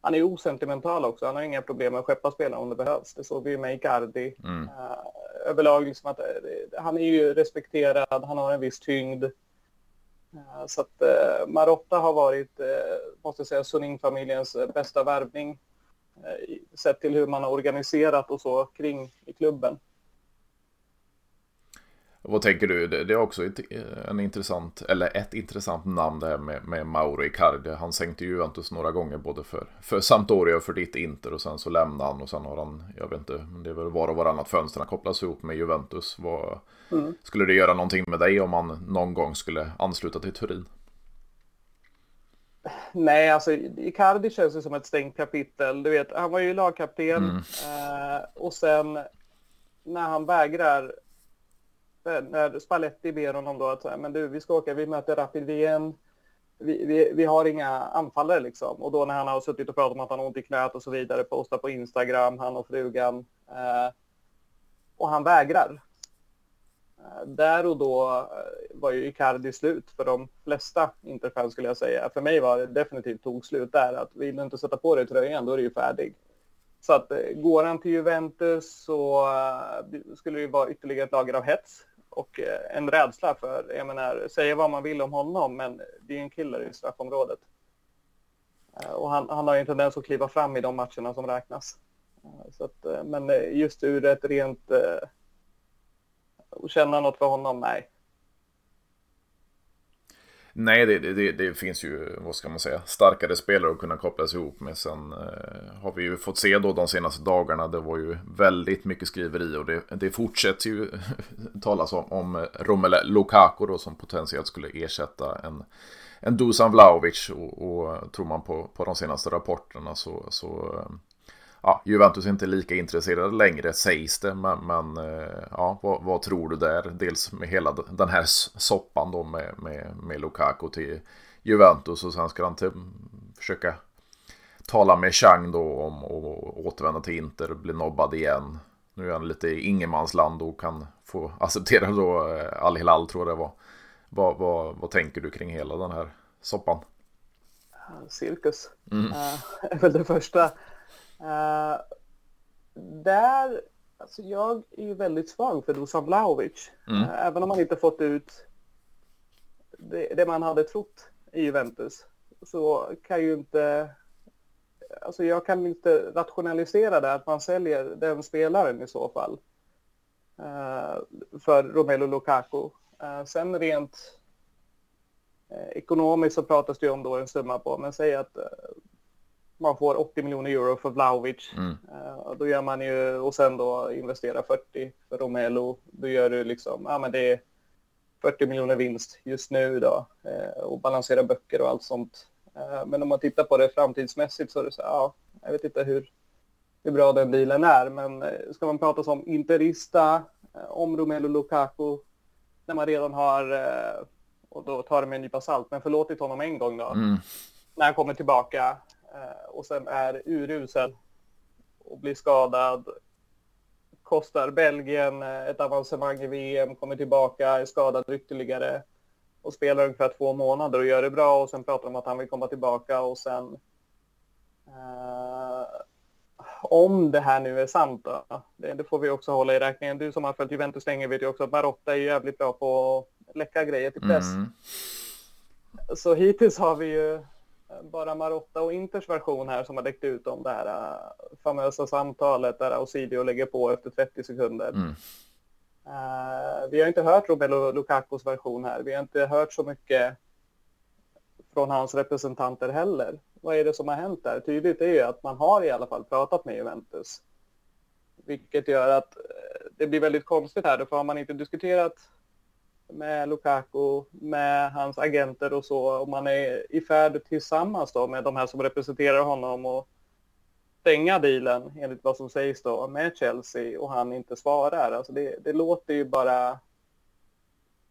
Han är osentimental också. Han har inga problem med att skeppa spelare om det behövs. Det såg vi med Icardi. Mm. Uh, överlag liksom att uh, han är ju respekterad. Han har en viss tyngd. Uh, så att uh, Marotta har varit, måste jag säga, Suning-familjens bästa värvning. Sett till hur man har organiserat och så kring i klubben. Vad tänker du? Det, är också ett, en intressant, eller ett intressant namn det här med, med Mauro Icardi. Han sänkte ju Juventus några gånger både för, för Sampdoria och för ditt Inter och sen så lämnade han och sen har han, jag vet inte, det är väl var och varannat fönster han kopplas ihop med Juventus. Vad, mm. Skulle det göra någonting med dig om han någon gång skulle ansluta till Turin? Nej, alltså Icardi känns ju som ett stängt kapitel. Du vet, han var ju lagkapten mm. eh, och sen när han vägrar, Eh, när Spalletti ber honom då att men du, vi ska åka, vi möter Rapid Wien. Vi, vi, vi, har inga anfallare liksom. Och då när han har suttit och pratat om att han har ont i knät och så vidare, postar på Instagram, han och frugan. Eh, och han vägrar. Eh, där och då eh, var ju Icardi slut för de flesta Interfans skulle jag säga. För mig var det definitivt tog slut där. Att vill du inte sätta på dig tröjan, då är du ju färdig. Så att eh, går han till Juventus så skulle det ju vara ytterligare ett lager av hets och eh, en rädsla för, jag menar, säga vad man vill om honom, men det är en killer i straffområdet. Eh, och han, han har ju en tendens att kliva fram i de matcherna som räknas. Eh, så att, men just ur ett rent Att känna något för honom, nej. Nej, det, det, det, finns ju, vad ska man säga, starkare spelare att kunna kopplas ihop med. Sen eh, har vi ju fått se då de senaste dagarna, det var ju väldigt mycket skriveri och det, det fortsätter ju *laughs* talas om, om Romelu Lukaku då som potentiellt skulle ersätta en, en Dusan Vlahovic och, och tror man på, på de senaste rapporterna så, så eh, ja, Juventus är inte lika intresserade längre sägs det. Men, men eh, ja, vad, vad, tror du där? Dels med hela den här soppan då med, med, med Lukaku till Juventus och sen ska han till, försöka tala med Chang då om att återvända till Inter, bli nobbad igen. Nu är han lite i ingenmansland och kan få acceptera då eh, Al Hilal tror jag det var. Vad, vad, vad tänker du kring hela den här soppan? Cirkus mm. uh, är väl det första. Uh, där, alltså jag är ju väldigt svag för Dusan Vlahovic. Mm. Uh, även om man inte fått ut det, det, man hade trott i Juventus så kan ju inte, alltså jag kan inte rationalisera det att man säljer den spelaren i så fall. Uh, för Romelu Lukaku. sen rent ekonomiskt så pratas det ju om då en summa på, men säg att man får 80 miljoner euro för Vlahovic. Mm. Uh, då gör man ju, och sen då investera 40 för Romelu. Då gör du liksom, ja men det är 40 miljoner vinst just nu då. Uh, och balansera böcker och allt sånt. Uh, men om man tittar på det framtidsmässigt så är det så ja, jag vet inte hur, hur bra den bilen är. Men ska man prata som interista om Romelu Lukaku när man redan har, och då tar det med en nypa salt, men förlåtit honom en gång då. Mm. När han kommer tillbaka Eh, och sen är urusel och blir skadad. Kostar Belgien eh, ett avancemang i VM, kommer tillbaka, är skadad ytterligare och spelar ungefär två månader och gör det bra och sen pratar de om att han vill komma tillbaka och sen eh, om det här nu är sant då, det, det, får vi också hålla i räkningen. Du som har följt Juventus länge vet ju också att Marotta är jävligt bra på att läcka grejer till press. Mm. Så hittills har vi ju bara Marotta och Inters version här som har läckt ut om det här uh, famösa samtalet där Ausilio lägger på efter 30 sekunder. Mm. Uh, vi har inte hört Romelu Lukakos version här. Vi har inte hört så mycket från hans representanter heller. Vad är det som har hänt där? Tydligt är ju att man har i alla fall pratat med Juventus. Vilket gör att eh, det blir väldigt konstigt här. För har man inte diskuterat med Lukaku, med hans agenter och så. Och man är i färd tillsammans då med de här som representerar honom och stänga dealen enligt vad som sägs då med Chelsea och han inte svarar. Alltså det, det låter ju bara...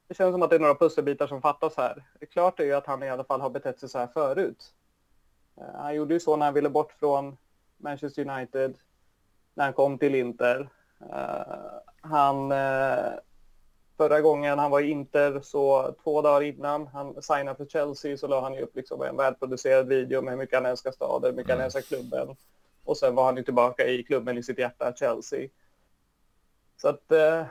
Det känns som att det är några pusselbitar som fattas här. Det är klart är ju att han i alla fall har betett sig så här förut. Eh, han gjorde ju så när han ville bort från Manchester United, när han kom till Inter. Eh, han eh, Förra gången han var i Inter så två dagar innan han signade för Chelsea så la han ju upp liksom en välproducerad video med hur mycket han älskar staden, hur mycket han mm. älskar klubben. Och sen var han ju tillbaka i klubben i sitt hjärta, Chelsea. Så att eh,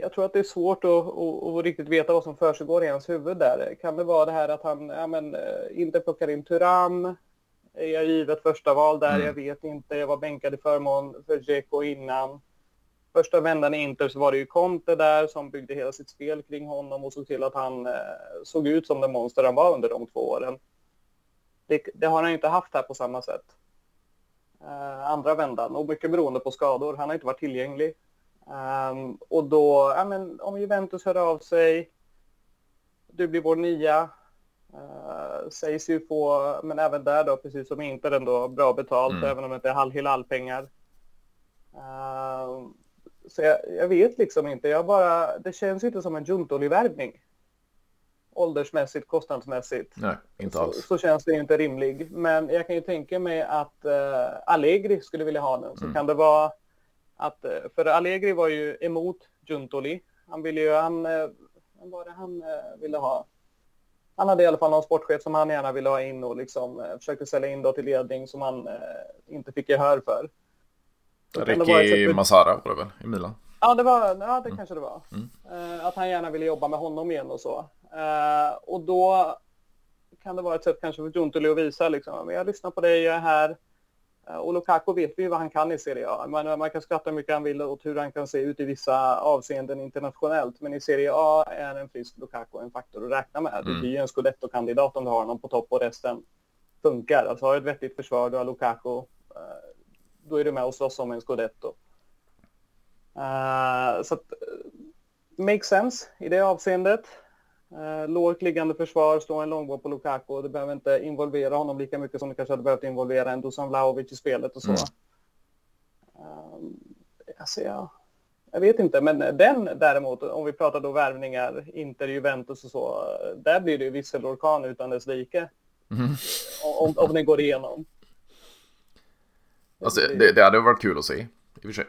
jag tror att det är svårt att, att, att riktigt veta vad som försiggår i hans huvud där. Kan det vara det här att han ja, men, eh, inte plockar in Turam? Är jag givet första val där? Mm. Jag vet inte. Jag var bänkad i förmån för Dzeko innan första vändan i Inter så var det ju Conte där som byggde hela sitt spel kring honom och såg till att han eh, såg ut som det monster han var under de två åren. Det, det har han inte haft här på samma sätt. Eh, andra vändan, och mycket beroende på skador. Han har inte varit tillgänglig. Um, och då, ja men om Juventus hör av sig, du blir vår nia, Uh, sägs ju få, men även där då, precis som Inter ändå, bra betalt, mm. även om det inte är Hal-Hilal-pengar. Uh, så jag, jag, vet liksom inte, jag bara, det känns inte som en Juntoli-värvning. Åldersmässigt, kostnadsmässigt. Nej, inte alls. Så, så, känns det inte rimlig. Men jag kan ju tänka mig att uh, Allegri skulle vilja ha den. Så mm. kan det vara att, för Allegri var ju emot Juntoli. Han ville ju, han, vad var det han ville ha? han hade i alla fall någon sportchef som han gärna ville ha in och liksom eh, försökte sälja in då till ledning som han eh, inte fick gehör för. Ricky Masara var det väl i Milan? Ja, det, var, ja, det mm. kanske det var. Mm. Eh, att han gärna ville jobba med honom igen och så. Eh, och då kan det vara ett sätt kanske för Juntuli att visa liksom, jag lyssnar på dig, jag är här. Eh, och Lukaku vet vi vad han kan i Serie A. Man, man kan skratta hur mycket han vill åt hur han kan se ut i vissa avseenden internationellt. Men i Serie A är en frisk Lukaku en faktor att räkna med. Mm. Det blir ju en scudetto-kandidat om du har honom på topp och resten funkar. Alltså har du ett vettigt försvar, du har Lukaku, då är du med och slåss om en scudetto. Uh, så att, make sense i det avseendet. Eh, lågt liggande försvar, slå en långboll på Lukaku. Det behöver inte involvera honom lika mycket som det kanske hade behövt involvera en Dusan Vlahovic i spelet och så. Mm. Um, alltså, ja, jag vet inte, men den däremot, om vi pratar då värvningar, Inter, Juventus och så, där blir det ju visselorkan utan dess like. Mm. Om, om den går igenom. Alltså, det, det hade varit kul att se, i och för sig.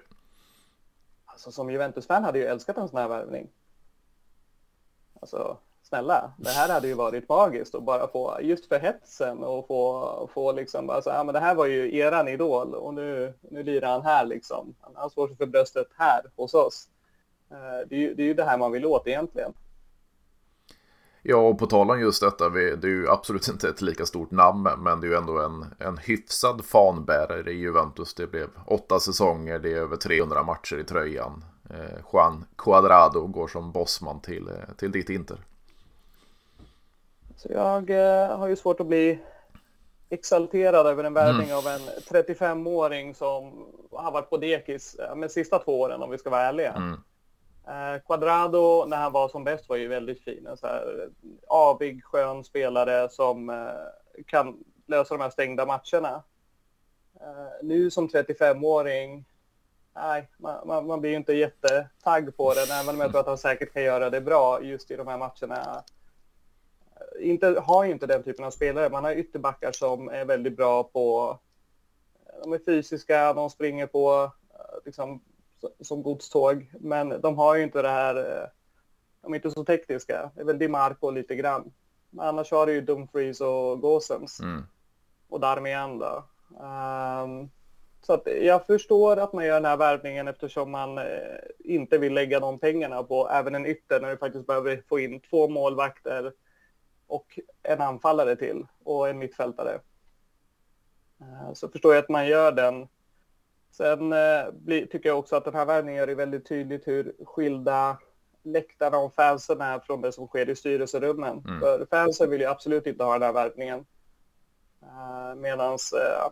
Alltså, som Juventus-fan hade jag älskat en sån här värvning. Alltså, snälla, det här hade ju varit magiskt att bara få, just för hetsen och få, få liksom bara så ja men det här var ju eran idol och nu, nu lirar han här liksom. Han slår sig för bröstet här hos oss. Eh, det är, ju, det är ju det här man vill åt egentligen. Ja, och på tal om just detta, det är ju absolut *laughs* inte ett lika stort namn, men det är ju ändå en, en hyfsad fanbärare i Juventus. Det blev åtta säsonger, det är över 300 matcher i tröjan. Eh, Juan Cuadrado går som bossman till, eh, till ditt Inter. Så jag eh, har ju svårt att bli exalterad över en värvning mm. av en 35-åring som har varit på dekis de sista två åren om vi ska vara ärliga. Mm. Eh, Quadrado när han var som bäst var ju väldigt fin. En så här eh, avig, skön spelare som eh, kan lösa de här stängda matcherna. Eh, nu som 35-åring, nej, man, man, man, blir ju inte jättetagg på det, även om jag tror att han säkert kan göra det bra just i de här matcherna eh, inte, har ju inte den typen av spelare. Man har ytterbackar som är väldigt bra på... Eh, de är fysiska, de springer på liksom, som godståg. Men de har ju inte det här... De är inte så tekniska. Det är väl DiMarco lite grann. Men annars har du ju Dumfries och Gosens. Mm. Och Darmian då. Um, så att jag förstår att man gör den här värvningen eftersom man eh, inte vill lägga de pengarna på även en ytter när du faktiskt behöver få in två målvakter och en anfallare till och en mittfältare. Eh, så förstår jag att man gör den. Sen eh, tycker jag också att den här värvningen gör det väldigt tydligt hur skilda läktarna och fansen är från det som sker i styrelserummen. Mm. För fansen vill ju absolut inte ha den här värvningen. Uh, Medan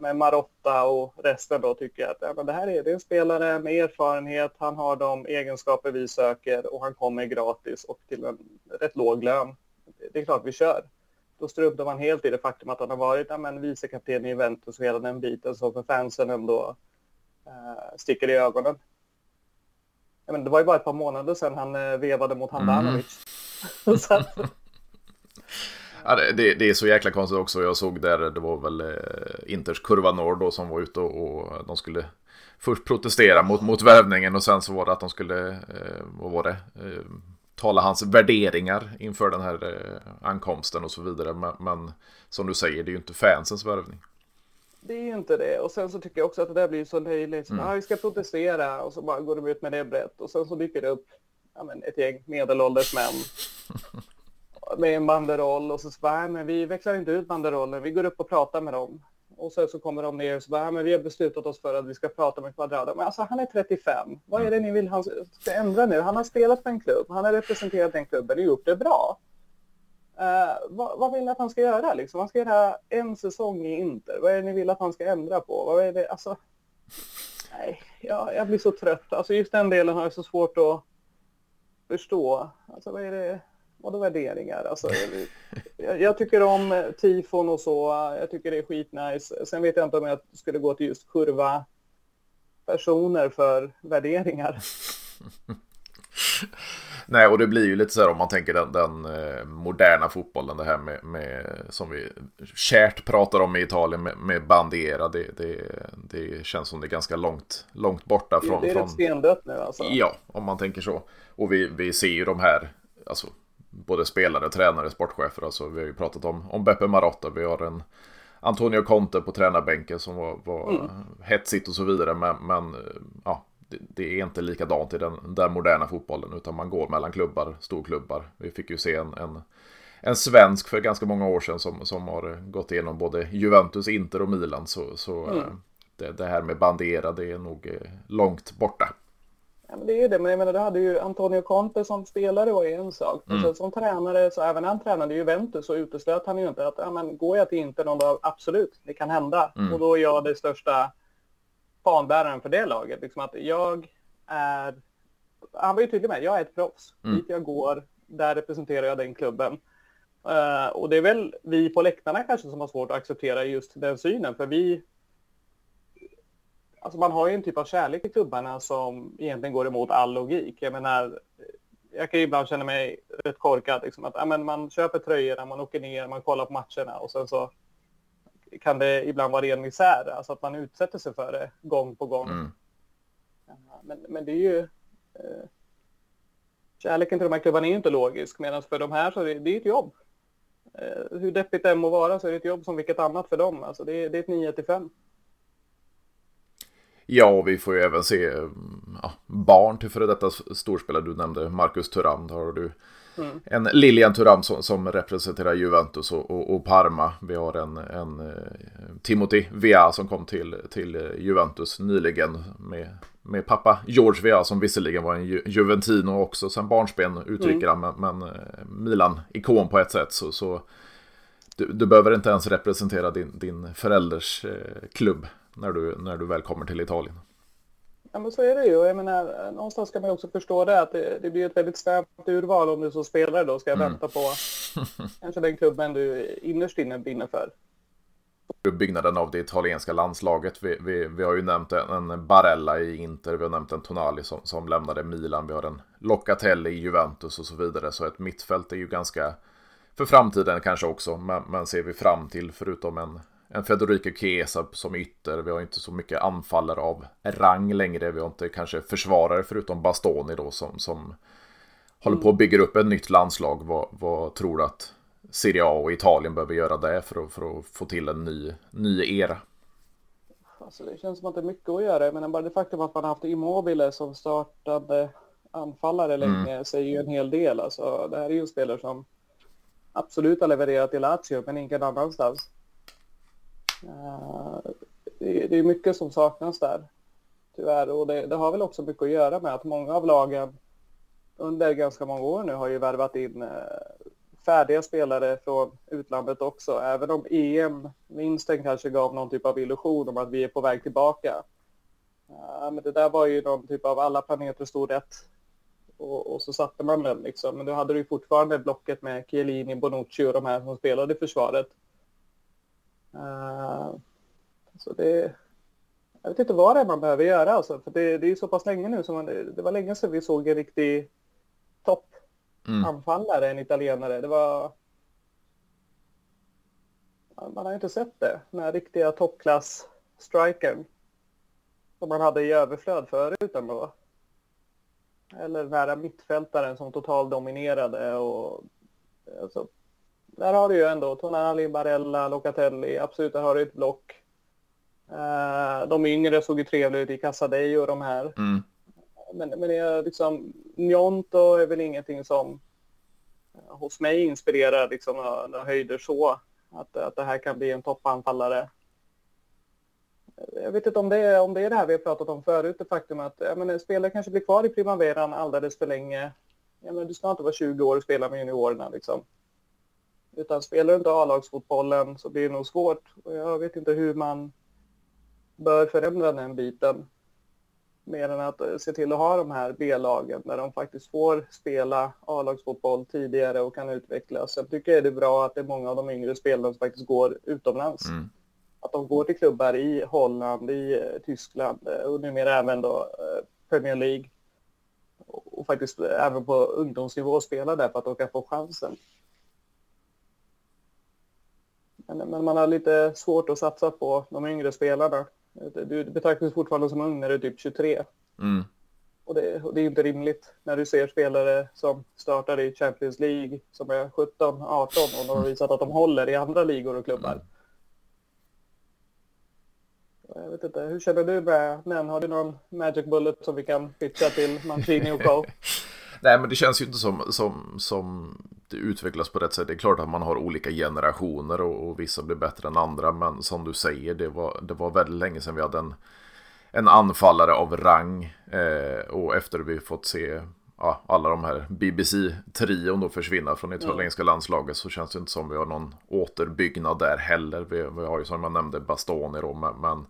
uh, Marotta och resten då tycker att ja, men det här är, det är en spelare med erfarenhet, han har de egenskaper vi söker och han kommer gratis och till en rätt låg lön det är klart vi kör. Då struntar man helt i det faktum att han har varit ja, men, vicekapten i Juventus och hela den biten som för fansen ändå sticker i ögonen. Ja, men det var ju bara ett par månader sedan han uh, vevade mot Handanovic. Mm. *laughs* *laughs* ja, det, det, är så jäkla konstigt också. Jag såg där, det var väl uh, Inters kurva norr då som var ute och, och de skulle först protestera mot, mot värvningen och sen så var det att de skulle, eh, vad var det, eh, tala hans värderingar inför den här eh, ankomsten och så vidare. Men, men, som du säger, det är ju inte fansens värvning. Det är ju inte det. Och sen så tycker jag också att det där blir så löjligt. Mm. Ah, vi ska protestera och så bara går de ut med det brett. Och sen så dyker det upp ja, men ett gäng medelålders män *laughs* med en banderoll och så bara, men vi växlar inte ut banderollen, vi går upp och pratar med dem och sen så kommer de ner och så bara, men vi har beslutat oss för att vi ska prata med Quadrado. Men alltså han är 35. Vad är det ni vill han ska ändra nu? Han har spelat för en klubb, han har representerat den klubben och gjort det bra. Uh, vad, vad, vill ni att han ska göra liksom? Han ska göra en säsong i Inter. Vad är det ni vill att han ska ändra på? Vad är det? Alltså, nej, jag, jag blir så trött. Alltså just den delen har jag så svårt att förstå. Alltså vad är det? Vadå värderingar? Alltså, jag, jag tycker om tifon och så. Jag tycker det är skitnice. Sen vet jag inte om jag skulle gå till just kurva personer för värderingar. *laughs* Nej, och det blir ju lite så här om man tänker den, den eh, moderna fotbollen, det här med, med, som vi kärt pratar om i Italien med, med bandiera. Det, det, det känns som det är ganska långt, långt borta från... Det är rätt stendött nu alltså. Ja, om man tänker så. Och vi, vi ser ju de här, alltså både spelare, tränare, sportchefer. Alltså, vi har ju pratat om, om Beppe Marotta. Vi har en Antonio Conte på tränarbänken som var, var mm. hetsigt och så vidare. Men, men ja, det, är inte likadant i den där moderna fotbollen. Utan man går mellan klubbar, storklubbar. Vi fick ju se en, en, en svensk för ganska många år sedan som, som har gått igenom både Juventus, Inter och Milan. Så, så mm. det, det, här med bandera, det är nog eh, långt borta. Ja, men det är det, men jag menar, det hade ju Antonio Conte som spelare var ju en sak. Mm. sen som tränare, så även när han tränade Juventus så uteslöt han ju inte att, ja men går jag till Inter någon dag, absolut, det kan hända. Mm. Och då är jag det största fanbäraren för det laget. Liksom att jag är, han var ju tydlig med, jag är ett proffs. Mm. Dit jag går, där representerar jag den klubben. Uh, och det är väl vi på läktarna kanske som har svårt att acceptera just den synen, för vi Alltså man har ju en typ av kärlek i klubbarna som egentligen går emot all logik. Jag menar, jag kan ju ibland känna mig rätt korkad. Liksom, att ja, man köper tröjorna, man åker ner, man kollar på matcherna och sen så kan det ibland vara ren misär. Alltså att man utsätter sig för det gång på gång. Mm. Men, men det är ju... Eh, kärleken till de här klubbarna är ju inte logisk. Medan för de här så är det, det är ett jobb. Eh, hur deppigt det än må vara så är det ett jobb som vilket annat för dem. Alltså det, är, det är ett 9 till 5. Ja, vi får ju även se ja, barn till före detta storspelare. Du nämnde Marcus Thuram. Då har du mm. en Lilian Thuram som, som representerar Juventus och, och, och, Parma. Vi har en, en uh, Timothy Vea som kom till, till Juventus nyligen med, med pappa George Vea som visserligen var en Ju Juventino också sen barnsben uttrycker mm. han. Men, men uh, Milan-ikon på ett sätt. Så, så du, du, behöver inte ens representera din, din förälders uh, klubb när du, när du väl kommer till Italien. Ja, men så är det ju. Jag menar, någonstans ska man också förstå det att det, det blir ett väldigt snävt urval om du som spelare då ska mm. vänta på *laughs* kanske den klubben du innerst inne brinner för. Byggnaden av det italienska landslaget. Vi, vi, vi har ju nämnt en, en Barella i Inter, vi har nämnt en Tonali som, som lämnade Milan, vi har en Locatelli i Juventus och så vidare. Så ett mittfält är ju ganska för framtiden kanske också. Men, men ser vi fram till, förutom en, en Federico Chiesa som ytter. Vi har inte så mycket anfallare av rang längre. Vi har inte kanske försvarare förutom Bastoni då som, som håller på att bygga upp ett nytt landslag. Vad, vad tror du att Serie A och Italien behöver göra det för att, för att få till en ny, ny era? Alltså det känns som att det är mycket att göra. Men bara det faktum att man har haft Immobile som startade anfallare mm. länge mm. säger ju en hel del. Alltså, det här är ju en spelare som absolut har levererat i Lazio men ingen annanstans. Eh, det är mycket som saknas där, tyvärr. Och det, det, har väl också mycket att göra med att många av lagen under ganska många år nu har ju värvat in eh, färdiga spelare från utlandet också. Även om EM-vinsten kanske gav någon typ av illusion om att vi är på väg tillbaka. Eh, men det där var ju någon typ av alla planeter stod rätt. Och, och, så satte man den liksom. Men då hade du fortfarande blocket med Chiellini, Bonucci och de här som spelade i försvaret. Uh, så det, jag vet inte vad det är man behöver göra alltså, för det, det är så pass länge nu som man, det var länge sedan vi såg en riktig toppanfallare, mm. en italienare. Det var... Man har inte sett det, den här riktiga toppklass-strikern som man hade i överflöd förut ändå. Eller den här mittfältaren som totaldominerade och alltså, där har du ju ändå Tonali, Barella, Locatelli, absolut, där har du ett block. Uh, de yngre såg ju trevliga ut i Casadei och de här. Mm. Men, men det är liksom, Njonto är väl ingenting som uh, hos mig inspirerar liksom några höjder så. Att, att det här kan bli en toppanfallare. Jag vet inte om det, är, om det är det här vi har pratat om förut, det faktum att ja, men, spelare kanske blir kvar i primaveran alldeles för länge. Ja, men, du ska inte vara 20 år och spela med juniorerna. Liksom. Utan spelar du inte A-lagsfotbollen så blir det nog svårt. Och jag vet inte hur man bör förändra den biten. mer än att se till att ha de här B-lagen där de faktiskt får spela A-lagsfotboll tidigare och kan utvecklas. Sen tycker jag det är bra att det är många av de yngre spelarna som faktiskt går utomlands. Mm. Att de går till klubbar i Holland, i Tyskland och numera även då Premier League och faktiskt även på ungdomsnivå spela där för att de kan få chansen. Men, man har lite svårt att satsa på de yngre spelarna. Du betraktas fortfarande som ung när du är typ 23. Mm. Och, det, och det är inte rimligt när du ser spelare som startar i Champions League som är 17, 18 och de har visat att de håller i andra ligor och klubbar. Mm. Jag vet inte, hur känner du med den? Har du någon magic bullet som vi kan pitcha till Mancini och Co? *laughs* Nej, men det känns ju inte som, som, som utvecklas på rätt sätt. Det är klart att man har olika generationer och, och vissa blir bättre än andra. Men som du säger, det var, det var väldigt länge sedan vi hade en, en anfallare av rang. Eh, och efter vi fått se ja, alla de här BBC-trion då försvinna från italienska mm. landslaget så känns det inte som vi har någon återbyggnad där heller. Vi, vi har ju som jag nämnde Bastoni då, men, men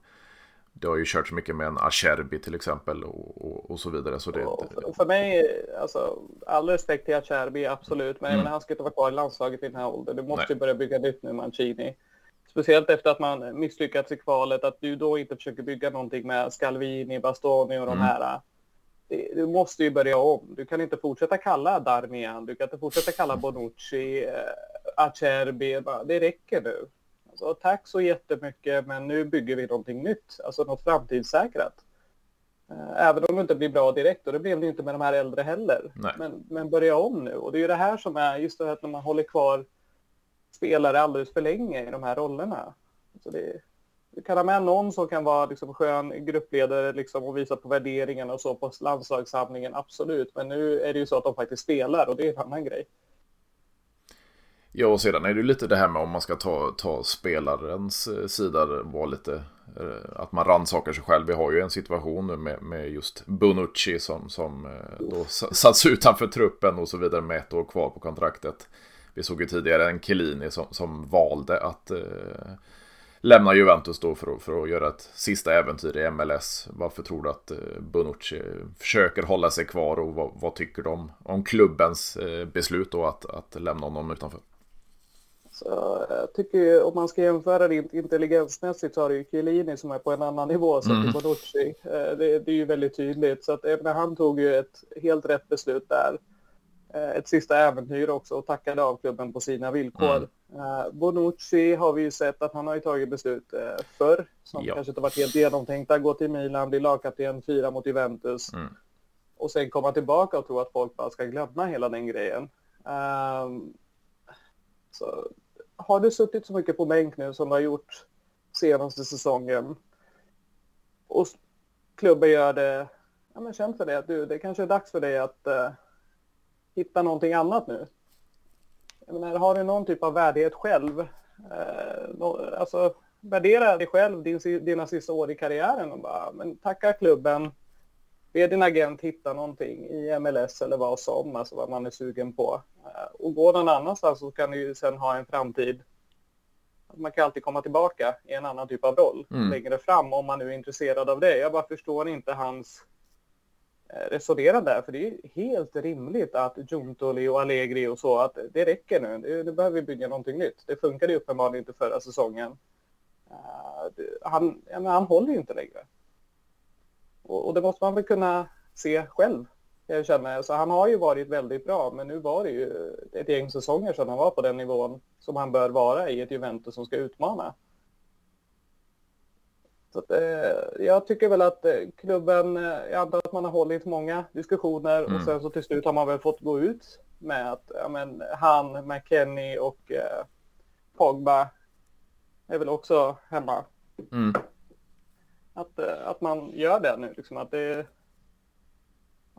det har ju kört så mycket med en Acerbi till exempel och, och, så vidare. Så det, och för mig, alltså, all respekt till Acerbi, absolut. Men mm. han ska inte vara kvar i landslaget i den här åldern. Du måste ju börja bygga nytt nu, Mancini. Speciellt efter att man misslyckats i kvalet, att du då inte försöker bygga någonting med Scalvini, Bastoni och de mm. här. Du måste ju börja om. Du kan inte fortsätta kalla Darmian, du kan inte fortsätta kalla Bonucci, eh, Acerbi. Det räcker nu. Alltså, tack så jättemycket, men nu bygger vi någonting nytt, alltså något framtidssäkrat. Eh, även om det inte blir bra direkt, och det blev det inte med de här äldre heller. Men, men börja om nu. Och det är ju det här som är just det här när man håller kvar spelare alldeles för länge i de här rollerna. Så det, du kan ha med någon som kan vara liksom skön gruppledare liksom och visa på värderingarna och så på landslagssamlingen, absolut. Men nu är det ju så att de faktiskt spelar och det är en annan grej. Ja, och sedan är det lite det här med om man ska ta, ta spelarens eh, sida, var lite att man rannsakar sig själv. Vi har ju en situation nu med, med just Bonucci som, som eh, då satts utanför truppen och så vidare med ett år kvar på kontraktet. Vi såg ju tidigare en Chiellini som, som valde att eh, lämna Juventus då för att, för att göra ett sista äventyr i MLS. Varför tror du att eh, Bonucci försöker hålla sig kvar och vad, vad tycker du om, klubbens eh, beslut då att, att lämna honom utanför? Så jag tycker om man ska jämföra det intelligensmässigt så har du ju Chiellini som är på en annan nivå så mm. Bonucci. Eh, det, det, är ju väldigt tydligt. Så att när han tog ju ett helt rätt beslut där. Eh, ett sista äventyr också och tackade av klubben på sina villkor. Mm. Eh, Bonucci har vi ju sett att han har ju tagit beslut förr som ja. kanske inte varit helt genomtänkta. Gå till Milan, bli lagkapten, fyra mot Juventus. Mm. Och sen komma tillbaka och tro att folk bara ska glömma hela den grejen. Um, så har du suttit så mycket på bänk nu som du har gjort senaste säsongen och klubben gör det, ja men känn för det att du, det kanske är dags för dig att eh, hitta någonting annat nu. Jag menar, har du någon typ av värdighet själv? Eh, no, alltså, värdera dig själv din, dina sista år i karriären och bara, men tacka klubben, be din agent hitta någonting i MLS eller vad som, alltså vad man är sugen på. Eh, och gå någon annanstans så kan du ju sen ha en framtid. Man kan alltid komma tillbaka i en annan typ av roll mm. längre fram om man nu är intresserad av det. Jag bara förstår inte hans eh, resonera där, för det är helt rimligt att Giuntoli och Allegri och så, att det räcker nu. Nu behöver vi bygga någonting nytt. Det funkade ju uppenbarligen inte förra säsongen. Uh, han, ja, han håller ju inte längre. Och, och det måste man väl kunna se själv. Jag känner. Så han har ju varit väldigt bra, men nu var det ju ett gäng säsonger sedan han var på den nivån som han bör vara i ett Juventus som ska utmana. Så att, eh, jag tycker väl att eh, klubben, eh, jag antar att man har hållit många diskussioner mm. och sen så till slut har man väl fått gå ut med att ja, men, han, McKenny och eh, Pogba är väl också hemma. Mm att, eh, att man gör det nu. Liksom, att det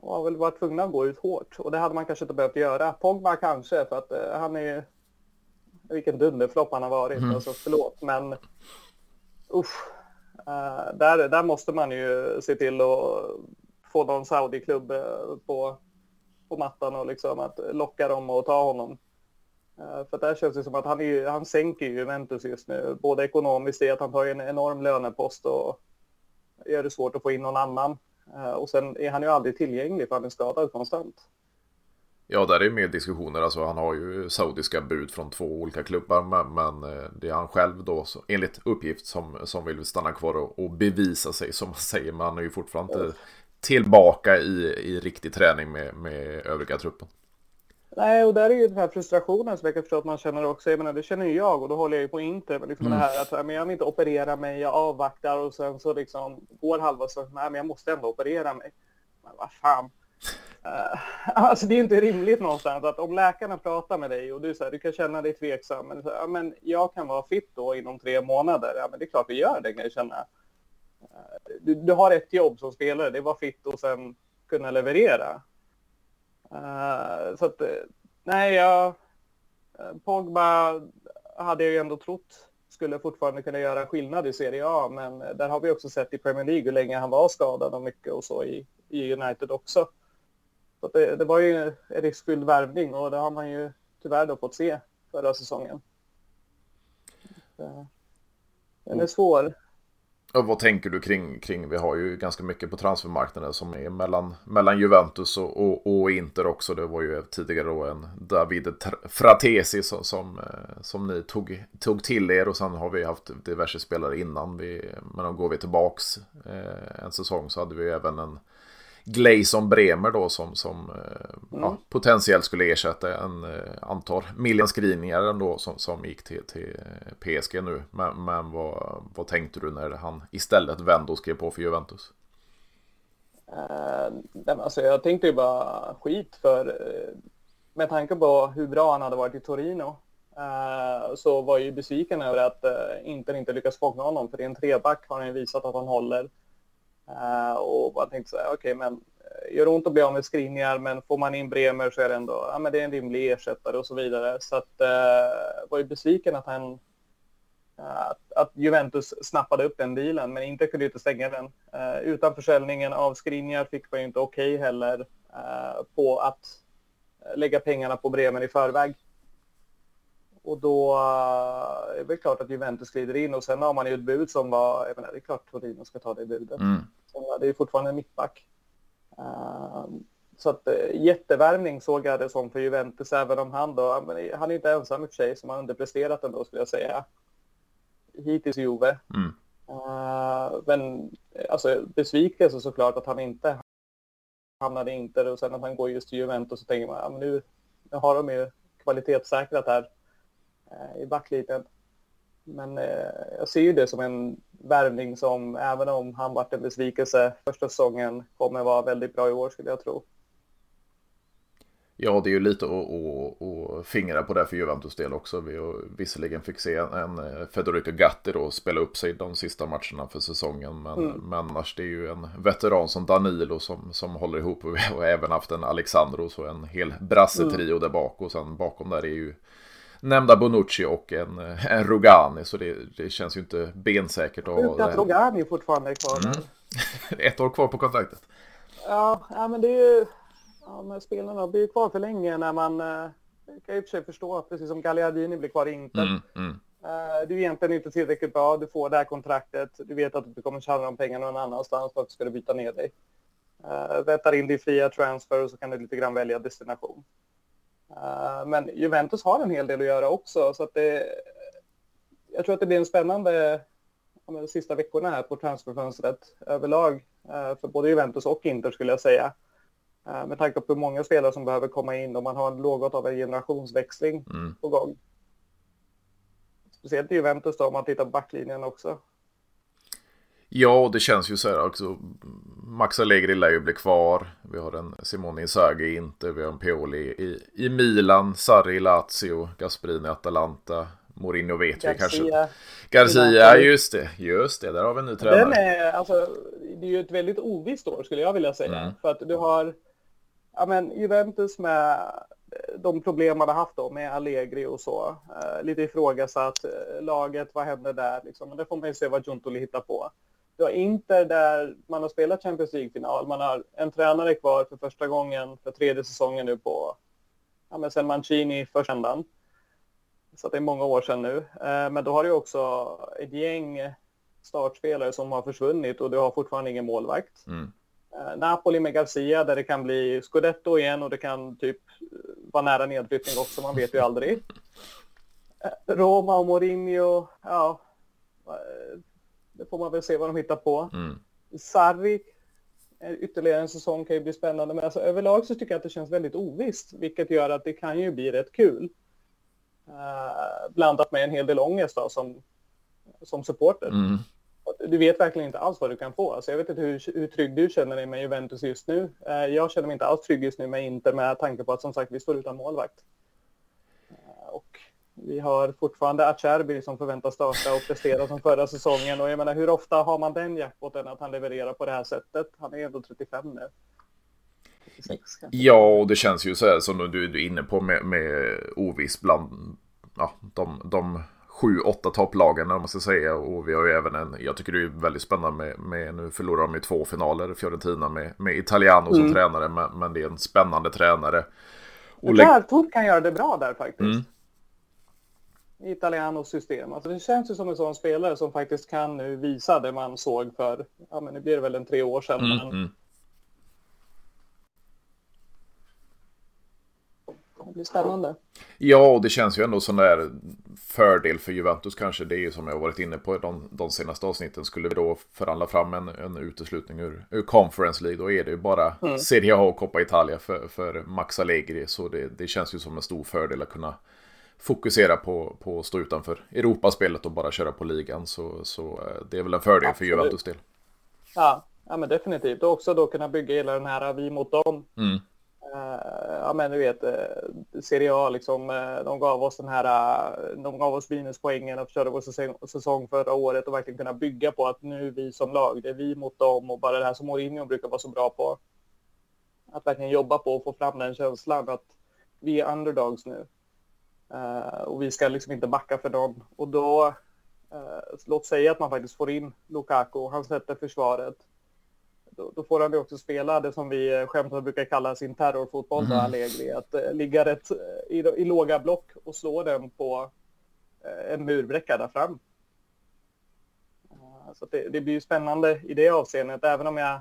man har väl varit tvungna att gå ut hårt och det hade man kanske inte behövt göra. Pogba kanske för att uh, han är vilken dunderflopp han har varit. Mm. Alltså, förlåt men usch. Uh, där, där måste man ju se till att få någon Saudi-klubb på, på mattan och liksom att locka dem och ta honom. Uh, för där känns det som att han, är, han sänker ju Juventus just nu, både ekonomiskt i att han tar en enorm lönepost och gör det svårt att få in någon annan. Uh, och sen är han ju aldrig tillgänglig för han är skadad konstant. Ja, där är mer diskussioner. Alltså, han har ju saudiska bud från två olika klubbar. Men, men eh, det är han själv då, så, enligt uppgift, som, som vill stanna kvar och, och bevisa sig som man säger. Men han är ju fortfarande inte tillbaka i, i riktig träning med, med övriga truppen. Nej, och där är ju den här frustrationen som jag kan förstå att man känner också. Jag menar, det känner ju jag och då håller jag ju på Inter. Men liksom mm. det här att men jag vill inte operera mig, jag avvaktar och sen så liksom går halva så nej men jag måste ändå operera mig. Men vad fan. Uh, *laughs* alltså det är inte rimligt någonstans att om läkarna pratar med dig och du säger du kan känna dig tveksam. Men, så, ja, men jag kan vara fit då inom tre månader. Ja, men det är klart vi gör det kan jag känna. Uh, du, du, har ett jobb som spelare, det är vara fit och sen kunna leverera. Uh, så att, nej, jag... Pogba hade jag ju ändå trott skulle fortfarande kunna göra skillnad i Serie A, men där har vi också sett i Premier League hur länge han var skadad och mycket och så i, i United också. Så det, det, var ju en riskfylld värvning och det har man ju tyvärr då fått se förra säsongen. Den är svår. Och vad tänker du kring, kring, vi har ju ganska mycket på transfermarknaden som är mellan, mellan Juventus och, och, och Inter också. Det var ju tidigare då en David Fratesi som, som, eh, som ni tog, tog till er och sen har vi haft diverse spelare innan. Vi, men om går vi tillbaks eh, en säsong så hade vi även en Gleison Bremer då som, som eh, mm. ja, potentiellt skulle ersätta en eh, antal miljanskrivningar ändå som, som gick till, till PSG nu. Men, men vad, vad tänkte du när han istället vände och skrev på för Juventus? Uh, alltså jag tänkte ju bara skit för med tanke på hur bra han hade varit i Torino uh, så var jag ju besviken över att uh, Inter inte lyckas fånga honom för i en treback har han ju visat att han håller. Eh, och bara tänkte så här, okej, okay, men eh, gör ont att bli av med skrivningar, men får man in Bremer så är det ändå, ja men det är en rimlig ersättare och så vidare. Så att, uh, var ju besviken att han, att, att, Juventus snappade upp den dealen, men inte kunde inte stänga den. Uh, utan försäljningen av skrivningar fick man ju inte okej okay heller på att lägga pengarna på Bremer i förväg. Och då är det klart att Juventus glider in och sen har man ju ett bud som var, jag menar, det är klart Torino ska ta det budet. Mm. Det är fortfarande en mittback. Ehm, så att eh, jättevärvning såg jag det som för Juventus, även om han då, han är inte ensam i och för sig som har underpresterat ändå skulle jag säga. Hittills Juve. Mm. Ehm, men alltså besvikelse såklart att han inte hamnade i Inter och sen att han går just till Juventus så tänker man, ja, men nu, nu har de ju kvalitetssäkrat här eh, i backlinjen. Men eh, jag ser ju det som en värvning som, även om han varit en besvikelse första säsongen, kommer vara väldigt bra i år skulle jag tro. Ja, det är ju lite att fingra på det för Juventus del också. Vi visserligen fick se en eh, Federico Gatti då spela upp sig de sista matcherna för säsongen. Men, mm. men annars det är ju en veteran som Danilo som, som håller ihop. *laughs* Och har även haft en Alexandro, så en hel brassetrio mm. där bak. Och sen bakom där är ju nämnda Bonucci och en, en Rogani. Så det, det känns ju inte bensäkert. Sjukt att Rogani fortfarande är kvar. Mm. *laughs* Ett år kvar på kontraktet. Ja, ja men det är ju... Ja, men spelarna blir ju kvar för länge när man... Eh, kan i och för sig förstå, precis som Gagliardini blir kvar i Inter. Mm, mm. Uh, du är egentligen inte tillräckligt bra, du får det här kontraktet, du vet att du kommer tjäna de pengarna någon annanstans för att du ska byta ner dig. Rättar in din fria transfer och så kan du lite grann välja destination. Uh, men Juventus har en hel del att göra också, så att det, jag tror att det blir en spännande de sista veckorna här på transferfönstret överlag uh, för både Juventus och Inter skulle jag säga. Uh, med tanke på hur många spelare som behöver komma in och man har något av en generationsväxling mm. på gång. Speciellt i Juventus då om man tittar på backlinjen också. Ja, det känns ju så här också. Max Allegri lär ju bli kvar. Vi har en Simone Inzaghi inte. Vi har en Pioli i, i Milan. Sarri i Lazio. Gasperini i Atalanta. Mourinho vet Garcia, vi kanske. Garcia, just det. Just det, där har vi en ny tränare. Den är, alltså, det är ju ett väldigt ovisst år skulle jag vilja säga. Mm. För att du har ja, men, Juventus med de problem man har haft då med Allegri och så. Uh, lite ifrågasatt. Uh, laget, vad händer där? Liksom. Men det får man ju se vad Giuntoli hittar på. Du har Inter där man har spelat Champions League-final. Man har en tränare kvar för första gången för tredje säsongen nu på, ja men sen Mancini första ändan. Så det är många år sedan nu. Eh, men då har du också ett gäng startspelare som har försvunnit och du har fortfarande ingen målvakt. Mm. Eh, Napoli med Garcia där det kan bli Scudetto igen och det kan typ vara nära nedflyttning också, man vet ju aldrig. Eh, Roma och Mourinho, ja, det får man väl se vad de hittar på. Mm. Sarri, ytterligare en säsong kan ju bli spännande, men alltså, överlag så tycker jag att det känns väldigt ovisst, vilket gör att det kan ju bli rätt kul. Uh, blandat med en hel del ångest då, som, som supporter. Mm. Du vet verkligen inte alls vad du kan få. Alltså, jag vet inte hur, hur trygg du känner dig med Juventus just nu. Uh, jag känner mig inte alls trygg just nu med Inter med tanke på att som sagt vi står utan målvakt. Vi har fortfarande Acerbi som förväntas starta och prestera som förra säsongen. Och jag menar, hur ofta har man den jackpoten att han levererar på det här sättet? Han är ändå 35 nu. Ja, och det känns ju så här som du, du är inne på med, med oviss bland ja, de, de sju, åtta topplagen om man ska säga. Och vi har ju även en, jag tycker det är väldigt spännande med, med nu förlorar de i två finaler, Fiorentina med, med Italiano som mm. tränare, men, men, det är en spännande tränare. Och där, Tor kan göra det bra där faktiskt. Mm. Italianos system. Alltså det känns ju som en sån spelare som faktiskt kan nu visa det man såg för, ja men nu blir det väl en tre år sedan. Mm, men... mm. Det blir spännande. Ja, och det känns ju ändå som där fördel för Juventus kanske. Det är ju som jag varit inne på de, de senaste avsnitten. Skulle vi då förhandla fram en, en uteslutning ur, ur Conference League, då är det ju bara mm. Serie A och Coppa Italia för, för Max Allegri. Så det, det känns ju som en stor fördel att kunna fokusera på, på att stå utanför Europaspelet och bara köra på ligan. Så, så eh, det är väl en fördel Absolut. för Juventus del. Ja, ja men definitivt. Och också då kunna bygga hela den här vi mot dem. Mm. Uh, ja men du vet, uh, Serie A liksom, uh, de gav oss den här, de gav oss minuspoängen och körde vår säsong, säsong förra året och verkligen kunna bygga på att nu vi som lag, det är vi mot dem och bara det här som Mourinho brukar vara så bra på. Att verkligen jobba på och få fram den känslan att vi är underdogs nu. Uh, och vi ska liksom inte backa för dem. Och då, uh, låt säga att man faktiskt får in Lukaku, han sätter försvaret. Då, då får han ju också spela det som vi skämtsamt brukar kalla sin terrorfotboll, mm. Allegri. Att uh, ligga rätt i, i, låga block och slå den på en murbräcka där fram. så det, det, blir ju spännande i det avseendet, även om jag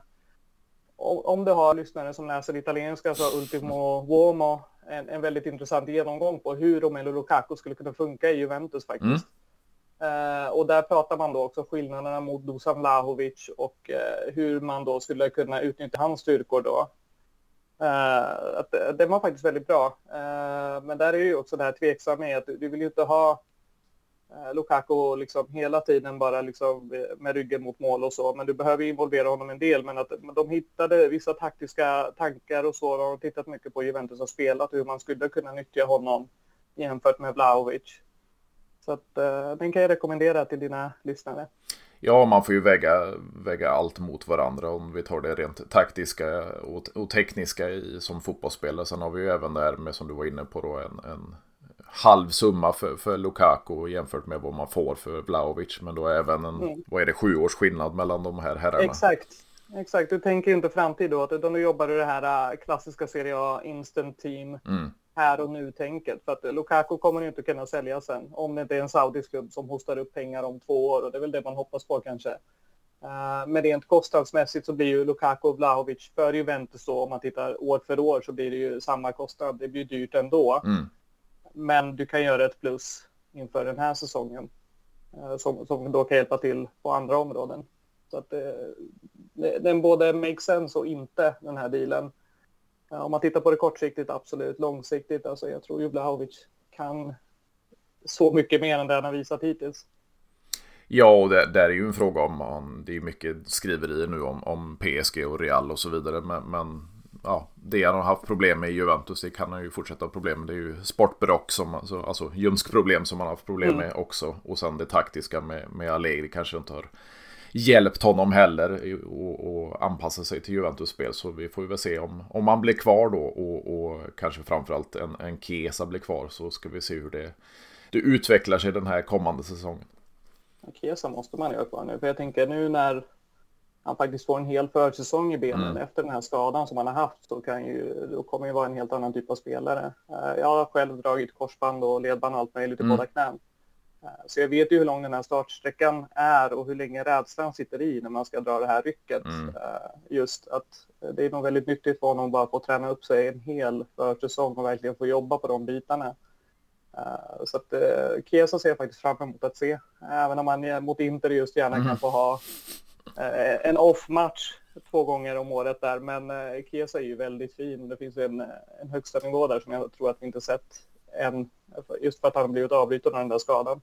om du har lyssnare som läser italienska så Ultimo Uomo en, en väldigt intressant genomgång på hur Romelu Lukaku skulle kunna funka i Juventus faktiskt. Mm. Uh, och där pratar man då också skillnaderna mot Dusan Lahovic och uh, hur man då skulle kunna utnyttja hans styrkor då. Uh, att, det var faktiskt väldigt bra. men där är ju också det här tveksamma med att du, du vill ju inte ha Eh, Eh, Lukaku liksom hela tiden bara liksom eh, med ryggen mot mål och så. Men du behöver involvera honom en del. Men att de hittade vissa taktiska tankar och så. De har tittat mycket på Juventus har spelat hur man skulle kunna nyttja honom jämfört med Vlahovic. Så att, eh, den kan jag rekommendera till dina lyssnare. Ja, man får ju väga, väga allt mot varandra om vi tar det rent taktiska och, och tekniska i, som fotbollsspelare. Sen har vi ju även det här med, som du var inne på, då, en, en halv summa för, för Lukaku jämfört med vad man får för Vlaovic. Men då är även en, mm. vad är det, sju års skillnad mellan de här herrarna. Exakt. Exakt, du tänker inte framtid då, utan du jobbar i det här äh, klassiska Serie A instant team, mm. här och nu-tänket. För att Lukaku kommer inte kunna sälja sen, om det inte är en saudisk klubb som hostar upp pengar om två år, och det är väl det man hoppas på kanske. Uh, men rent kostnadsmässigt så blir ju Lukaku och Vlahovic för Juventus då, om man tittar år för år så blir det ju samma kostnad. Det blir dyrt ändå. Mm. Men du kan göra ett plus inför den här säsongen eh, som, som då kan hjälpa till på andra områden. Så att eh, det, den både makes sense och inte den här dealen. Eh, om man tittar på det kortsiktigt, absolut. Långsiktigt, alltså jag tror ju Blahovic kan så mycket mer än det han har visat hittills. Ja, och det, det är ju en fråga om, om det är mycket skriverier nu om, om PSG och Real och så vidare. Men, men ja, det han har haft problem med i Juventus, det kan han ju fortsätta ha problem med. Det är ju sportbrock, som, alltså, alltså ljumskproblem som han har haft problem med mm. också. Och sen det taktiska med, med Allegri kanske inte har hjälpt honom heller att anpassa sig till Juventus spel. Så vi får väl se om, om han blir kvar då och, och kanske framförallt en, en Kesa blir kvar så ska vi se hur det, det utvecklar sig den här kommande säsongen. Kesa måste man ju ha kvar nu, för jag tänker nu när han faktiskt får en hel försäsong i benen mm. efter den här skadan som han har haft så kan ju, då kommer ju vara en helt annan typ av spelare. Eh, jag har själv dragit korsband och ledband och allt möjligt i mm. båda knän. Så jag vet ju hur lång den här startsträckan är och hur länge rädslan sitter i när man ska dra det här rycket. Mm. Just att det är nog väldigt nyttigt för honom att bara få träna upp sig en hel försäsong och verkligen få jobba på de bitarna. Så att Kesa ser jag faktiskt fram emot att se. Även om man mot Inter just gärna mm. kan få ha en off-match två gånger om året där. Men Kesa är ju väldigt fin. Det finns en, en högsta nivå där som jag tror att vi inte sett än. Just för att han har blivit avbruten av den där skadan.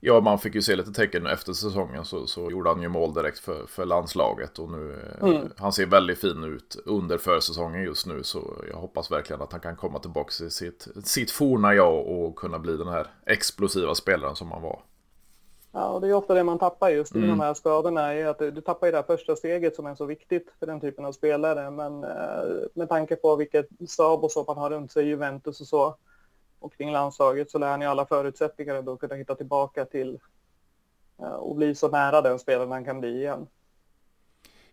Ja, man fick ju se lite tecken efter säsongen så, så gjorde han ju mål direkt för, för landslaget och nu mm. han ser väldigt fin ut under försäsongen just nu så jag hoppas verkligen att han kan komma tillbaka till sitt, sitt forna jag och kunna bli den här explosiva spelaren som han var. Ja, och det är ofta det man tappar just i mm. de här skadorna, är att du, du tappar ju det här första steget som är så viktigt för den typen av spelare. Men eh, med tanke på vilket stab och så man har runt sig, Juventus och så, och kring landslaget så lär han ju alla förutsättningar ändå kunna hitta tillbaka till eh, och bli så nära den spelaren han kan bli igen.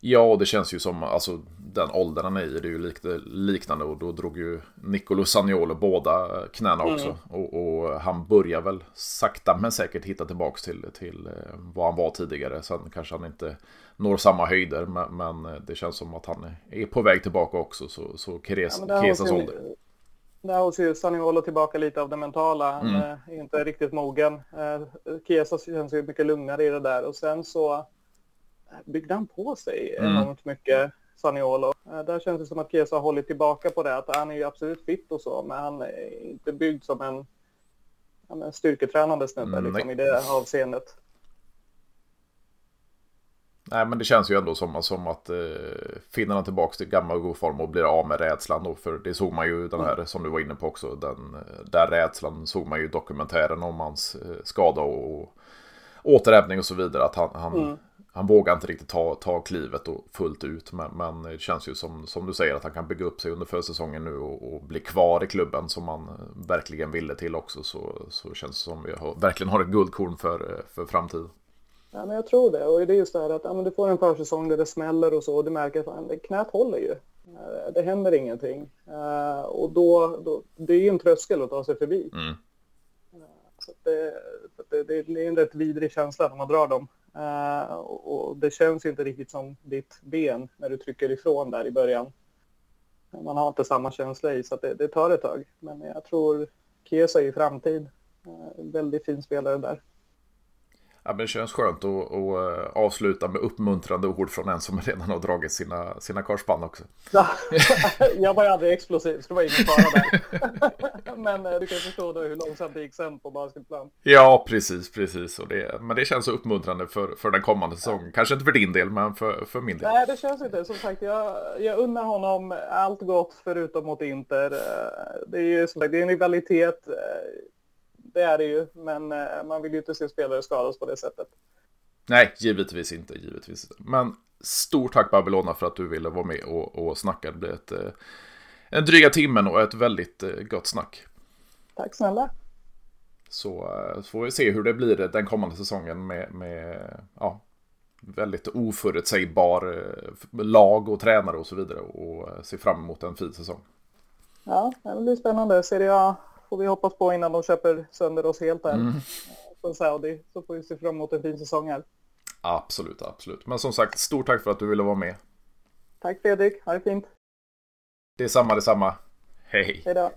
Ja, det känns ju som, alltså den åldern han är i, det är ju lik, liknande och då drog ju Nicolo Saniolo båda knäna mm. också. Mm. Och, och, han börjar väl sakta men säkert hitta tillbaka till, till eh, vad han var tidigare. Sen kanske han inte når samma höjder, men, men det känns som att han är på väg tillbaka också. Så, så Keres, ja, Kesas ålder. Där hos ju Saniolo tillbaka lite av det mentala. Han mm. är inte riktigt mogen. Eh, Chiesa känns ju mycket lugnare i det där. Och sen så byggde han på sig mm. enormt mycket, Saniolo. Eh, där känns det som att Chiesa har hållit tillbaka på det. Att han är ju absolut fit och så, men han är inte byggd som en ja, styrketränande snubbe mm, liksom, i det avseendet. Nej, men det känns ju ändå som, som att eh, han tillbaka till gammal god form och blir av med rädslan då. För det såg man ju den här, mm. som du var inne på också, den där rädslan såg man ju dokumentären om hans eh, skada och, återhämtning och så vidare. Att han, han, mm. Han vågar inte riktigt ta, ta klivet och fullt ut. Men, men det känns ju som, som du säger att han kan bygga upp sig under försäsongen nu och, och bli kvar i klubben som han verkligen ville till också. Så, så känns det som vi har, verkligen har ett guldkorn för, för framtiden. Ja, men jag tror det. Och det är just det här att ja, du får en försäsong där det smäller och så och du märker att knät håller ju. Eh, det händer ingenting. Och då, då, det är ju en tröskel att ta sig förbi. Mm. Så det, det, det, är en rätt vidrig känsla när man drar dem. Uh, och, det känns inte riktigt som ditt ben när du trycker ifrån där i början. Man har inte samma känsla i så det, det tar ett tag. Men jag tror Kesa är i framtid. Eh, väldigt fin spelare där. Ja, men det känns skönt att, att eh, avsluta med uppmuntrande ord från en som redan har dragit sina, sina korsband också. Ja, *laughs* jag var ju aldrig explosiv, så det var ingen fara där. *laughs* men eh, du kan förstå då hur långsamt det gick sen på basketplan. Ja, precis, precis. Och det, men det känns så uppmuntrande för, för den kommande säsongen. Kanske inte för din del, men för, för min del. Nej, det känns inte. Som sagt, jag, jag unnar honom allt gott förutom mot Inter. Eh, det är ju som sagt, det är en rivalitet det är det ju, men eh, man vill ju inte se spelare skadas på det sättet. Nej, givetvis inte, givetvis inte. Men stort tack Babylona för att du ville vara med och, och snacka. Det blev ett, eh, en dryga timmen och ett väldigt eh, gott snack. Tack snälla. Så, så får vi se hur det blir den kommande säsongen med, med ja, väldigt oförutsägbar lag och tränare och så vidare och se fram emot en fin säsong. Ja, det blir spännande. Serie A får vi hoppas på innan de köper sönder oss helt här. Mm. Från Saudi. Så får vi se fram emot en fin säsong här. Absolut, absolut. Men som sagt, stort tack för att du ville vara med. Tack Fredrik, ha det fint. Detsamma, detsamma. Hej. Hej då.